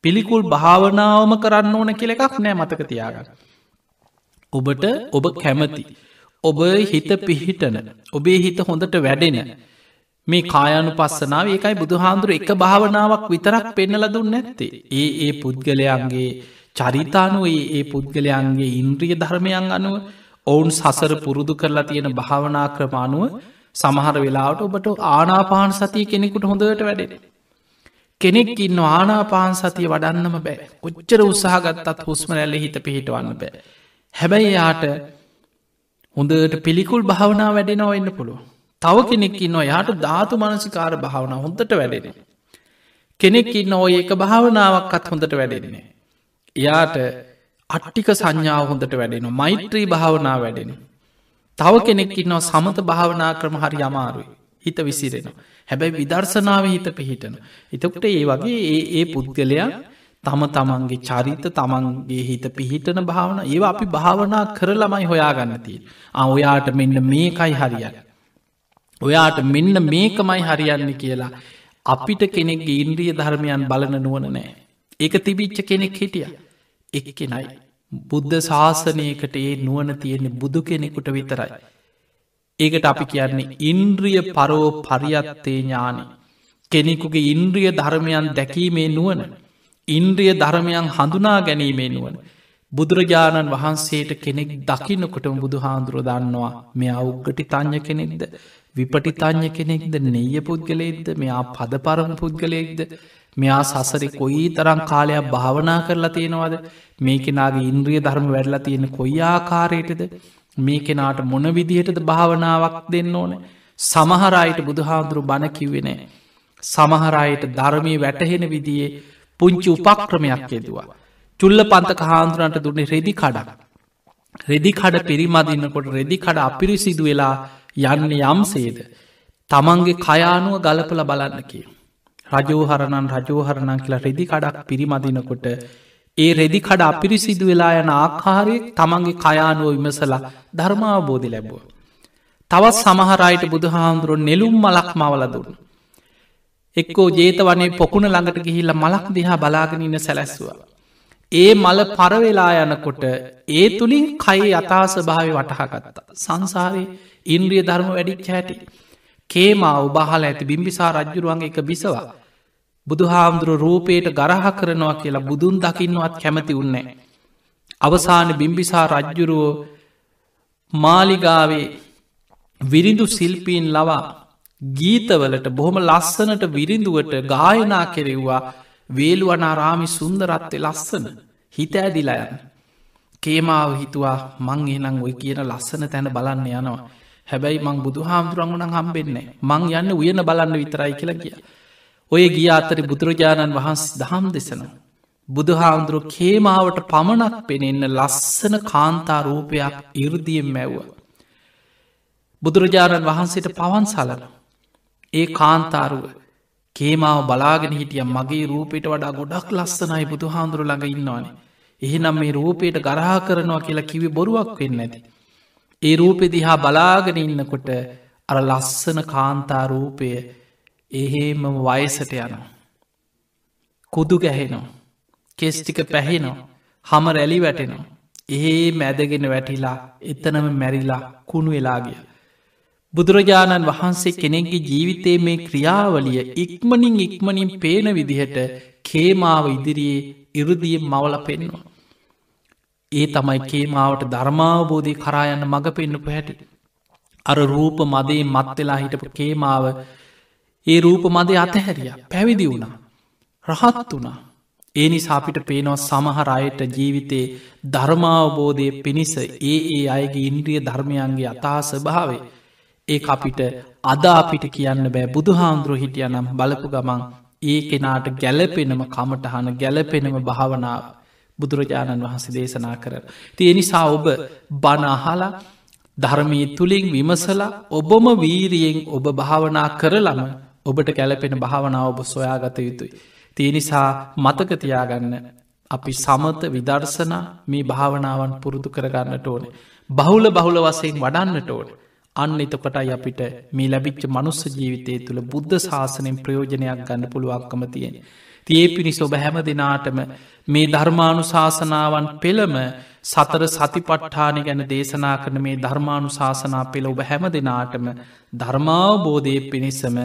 පිළිකුල් භාවනාවම කරන්න ඕන කෙළෙකක් නෑ මතක තියාගන්න. ඔබට ඔබ කැමති. ඔබ හිත පිහිටන ඔබේ හිත හොඳට වැඩෙන මේ කායනු පස්සනාව ඒකයි බුදුහාන්දුර එක භාවනාවක් විතරක් පෙන්නල දුන්න නැත්තේ ඒ ඒ පුද්ගලයන්ගේ චරිතානුවේ ඒ පුද්ගලයන්ගේ ඉන්ද්‍රිය ධර්මයන් අනුව ඔවුන් සසර පුරුදු කරලා තියෙන භාවනා ක්‍රමාණුව සමහර වෙලාවට ඔබට ආනාපාන සතිය කෙනෙකුට හොඳට වැඩෙන. කෙනෙක් ඉන්න ආනාපාන් සතිය වඩන්නම බෑ කොච්චර උත්සාහගත්තත් හුස්ම රැල්ල හිත පිහිටවන්න බෑ. හැබැයි යාට හොඳට පිළිකුල් භාවනා වැඩෙනව එන්න පුළුව. තව කෙනෙක් ඉන්න යාට ධාතු මනසිකාර භාවන හොඳට වැඩෙන. කෙනෙක් ඉන්න ඔය එක භාවනාවක්කත් හොඳට වැඩෙන්නේ. එයාට අට්ටික සංඥාව හොඳට වැඩෙන මෛත්‍රී භාවනා වැඩෙන. තව කෙනෙක් ඉන්නවා සමත භාවනා ක්‍රම හරි අමාරුයි හිත විසිරෙන. හැබැයි විදර්ශනාව හිත පිහිටන. එතකට ඒ වගේ ඒ ඒ පුද්ගලයා තම තමන්ගේ චරිත තමන්ගේ හිත පිහිටන භාවන ඒ අපි භාවනා කරලමයි හොයාගන්න තිය. ඔයාට මෙන්න මේකයි හරියන්න. ඔයාට මෙන්න මේකමයි හරියන්න කියලා අපිට කෙනෙක් ඉන්ද්‍රිය ධර්මයන් බලන නුවන නෑ. ඒක තිබිච්ච කෙනෙක් හිටිය. එක් කෙනයි. බුද්ධ ශාසනයකට ඒ නුවන තියෙන්නේ බුදු කෙනෙකුට විතරයි. ඒකට අපි කියන්නේ ඉන්ද්‍රිය පරෝ පරියත්තේ ඥානය. කෙනෙකුගේ ඉන්ද්‍රිය ධර්මයන් දැකීමේ නුවන. ඉන්ද්‍රිය ධර්මයන් හඳුනා ගැනීමේ නුවන. බුදුරජාණන් වහන්සේට කෙනෙක් දකින්නකොටම බුදු හාන්දුරුව දන්නවා මෙයා උග්ගටි තං්ඥ කෙනෙක්ද? විපටි තං්ඥ කෙනෙක්ද? නෙය පුද්ගලයෙක්ද? මෙයා පද පරම පුද්ගලයෙක්ද? මෙයා සසරි කොයි තරම් කාලයක් භාවනා කරලා තියෙනවාද? මේ කෙනාගේ ඉන්ද්‍රිය ධර්ම වැඩලා තියෙන කොයි ආකාරයටද? මේ කෙනාට මොන විදිහටද භාවනාවක් දෙන්න ඕන? සමහරයට බුදුහාන්දුරු බණ කිව්වෙනෑ සමහරයට ධර්මී වැටහෙන විදියේ පුංචි උපක්‍රමයක් යෙදවා චුල්ල පන්තක හාන්දුරන්ට දුන්නේ රෙදි කඩක්. රෙදි කඩ පිරිමදින්නකොට රෙදි කඩ අපිරිසිදු වෙලා යන්න යම්සේද. තමන්ගේ කයානුව ගලපල බලන්න කිය. රජෝහරණන් රජෝහරණන් කියලා රෙදි කඩක් පිරිමදිනකොට ඒ රෙදි කඩ අපිරිසිදු වෙලා යන ආකාරය තමන්ගේ කයානුව විමසලා ධර්මාවබෝධි ලැබුව. තවත් සමහරයට බුදුහාමුදුරුව නෙලුම් මලක් මවල දුන්න. එක්කෝ ජේත වනේ පොකුණ ළඟට ගිහිල්ල මලක් දිහා බලාගෙන ඉන්න සැලැස්වා. ඒ මල පරවෙලා යනකොට ඒ තුළින් කයි අතාස භාවය වටහාගත්තා. සංසාරයේ ඉන්ද්‍රිය ධර්ම වැඩික් හැටි. කේමා උබහල ඇති බිම්බිසා රජ්ජුරුවන්ගේ එක බිසවා. බුදුහාමුදුරු රූපයට ගරහ කරනවා කියලා බුදුන් දකින්නවත් කැමති උන්නේ. අවසාන බිම්බිසා රජ්ජුරුවෝ මාලිගාවේ විරිඳු සිල්පීන් ලවා ගීතවලට බොහොම ලස්සනට විරිඳුවට ගායනා කෙරෙව්වා වේළුවනාරාමි සුන්දරත්වය ලස්සන හිත ඇදිලා යන්න. කේමාව හිතුවා මං එනම් ඔය කියන ලස්සන තැන බලන්න යනවා. හැබැයි මං බුදු හාමුදුරංගුණන් හම්බෙන්නේ මං යන්න උයන බලන්න විතරයි කියලා කිය. ඔය ගිය අතරි බුදුරජාණන් වහන්ස් දහම් දෙසනවා. බුදුහාමුදුරු කේමාවට පමණක් පෙනෙන්න ලස්සන කාන්තාරූපයක් ඉරදියෙන් මැව්ව. බුදුරජාණන් වහන්සේට පවන් සලන. ඒ කාන්තාරුව කේමාව බලාගෙන හිටිය මගේ රූපයට වඩා ගොඩක් ලස්සනයි බුදු හාමුදුරු ළඟ ඉන්නවානේ. එහෙනම් මේ රූපයට ගරහා කරනවා කියලා කිවි බොරුවක් වෙන්න ඇති. ඒ රූපෙ දිහා බලාගෙන ඉන්නකොට අර ලස්සන කාන්තා රූපය එහෙමම වයසට යනවා. කුදු ගැහෙනවා. කෙස්ටික පැහෙනවා. හම රැලි වැටෙනවා. ඒ මැදගෙන වැටිලා එතනම මැරිලා කුණු වෙලාගිය. බුදුරජාණන් වහන්සේ කෙනෙක්ගේ ජීවිතේ මේ ක්‍රියාවලිය ඉක්මනින් ඉක්මනින් පේන විදිහට කේමාව ඉදිරියේ ඉරුදියෙන් මවල පෙන්වා. ඒ තමයි කේමාවට ධර්මාවබෝධය කරායන්න මඟ පෙන්න්නපු හැටි. අර රූප මදේ මත්වෙලා හිටපු කේමාව ඒ රූප මදේ අතහැරිය පැවිදි වුණා. රහත් වුණා. ඒ නිසාපිට පේනවා සමහර අයට ජීවිතේ ධර්මාවබෝධය පිණිස ඒ ඒ අයගේ ඉන්ද්‍රිය ධර්මයන්ගේ අතා ස්භාවේ ඒ අපිට අද අපිට කියන්න බෑ බුදු හාමුදුරුව හිටිය නම් බලපු ගමන් ඒ කෙනාට ගැලපෙනම කමටහන ගැලපෙනම භාවනාව බුදුරජාණන් වහන්සේ දේශනා කර. තිය නිසා ඔබ බනහලා ධර්මී තුළින් විමසලා ඔබම වීරියෙන් ඔබ භාවනා කරලම ඔබට කැලපෙන භාවනාව ඔබ සොයාගත යුතුයි. තිය නිසා මතකතියාගන්න අපි සමත විදර්ශනා මේ භාවනාවන් පුරුදු කරගන්නට ඕන. බහුල බහුල වසයෙන් වඩන්නට ඕන. අන්න එතකොටයි අපිට මේ ලැබිච්ච මනුස්ස ජීවිතය තුළ බුද්ධ ශාසනයෙන් ප්‍රයෝජනයක් ගන්න පුළුවන්කම තියෙන. තියේ පිණිස ඔබ හැම දෙනාටම මේ ධර්මානු ශාසනාවන් පෙළම සතර සතිපට්ඨානය ගැන දේශනා කරන මේ ධර්මානු ශාසනා පෙළ ඔබ හැම දෙනාටම ධර්මාවබෝධය පිණිසම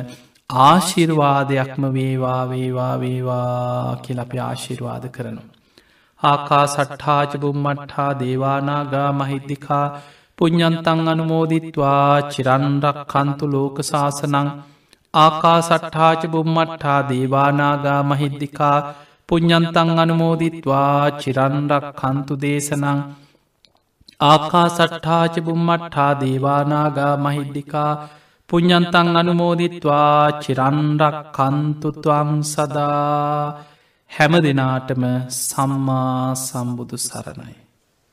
ආශිර්වාදයක්ම වේවා වේවා වේවා කියලපි ආශිර්වාද කරනවා. ආකා සට්ඨාච බුම්මට්හා දේවානාගා මහිද්දිකා පුඤ්ඥන්තන් අනුමෝදිත්වා. චිරන්රක් කන්තු ලෝක ශාසනං. ආකා සට්ඨාච බුම්මට්හා දේවානාගා මහිද්දිකා පුඤ්ඥන්තන් අනුමෝදිත්වා. චිරන්රක් කන්තු දේශනං. ආකා සට්ඨාච බුම්මට්හා දේවානාගා මහිද්දිකා පුඤ්ඥන්තන් අනුමෝදිත්වා. චිරන්රක් කන්තුතුවං සදා. හැම දෙනාටම සම්මා සම්බුදු සරණයි.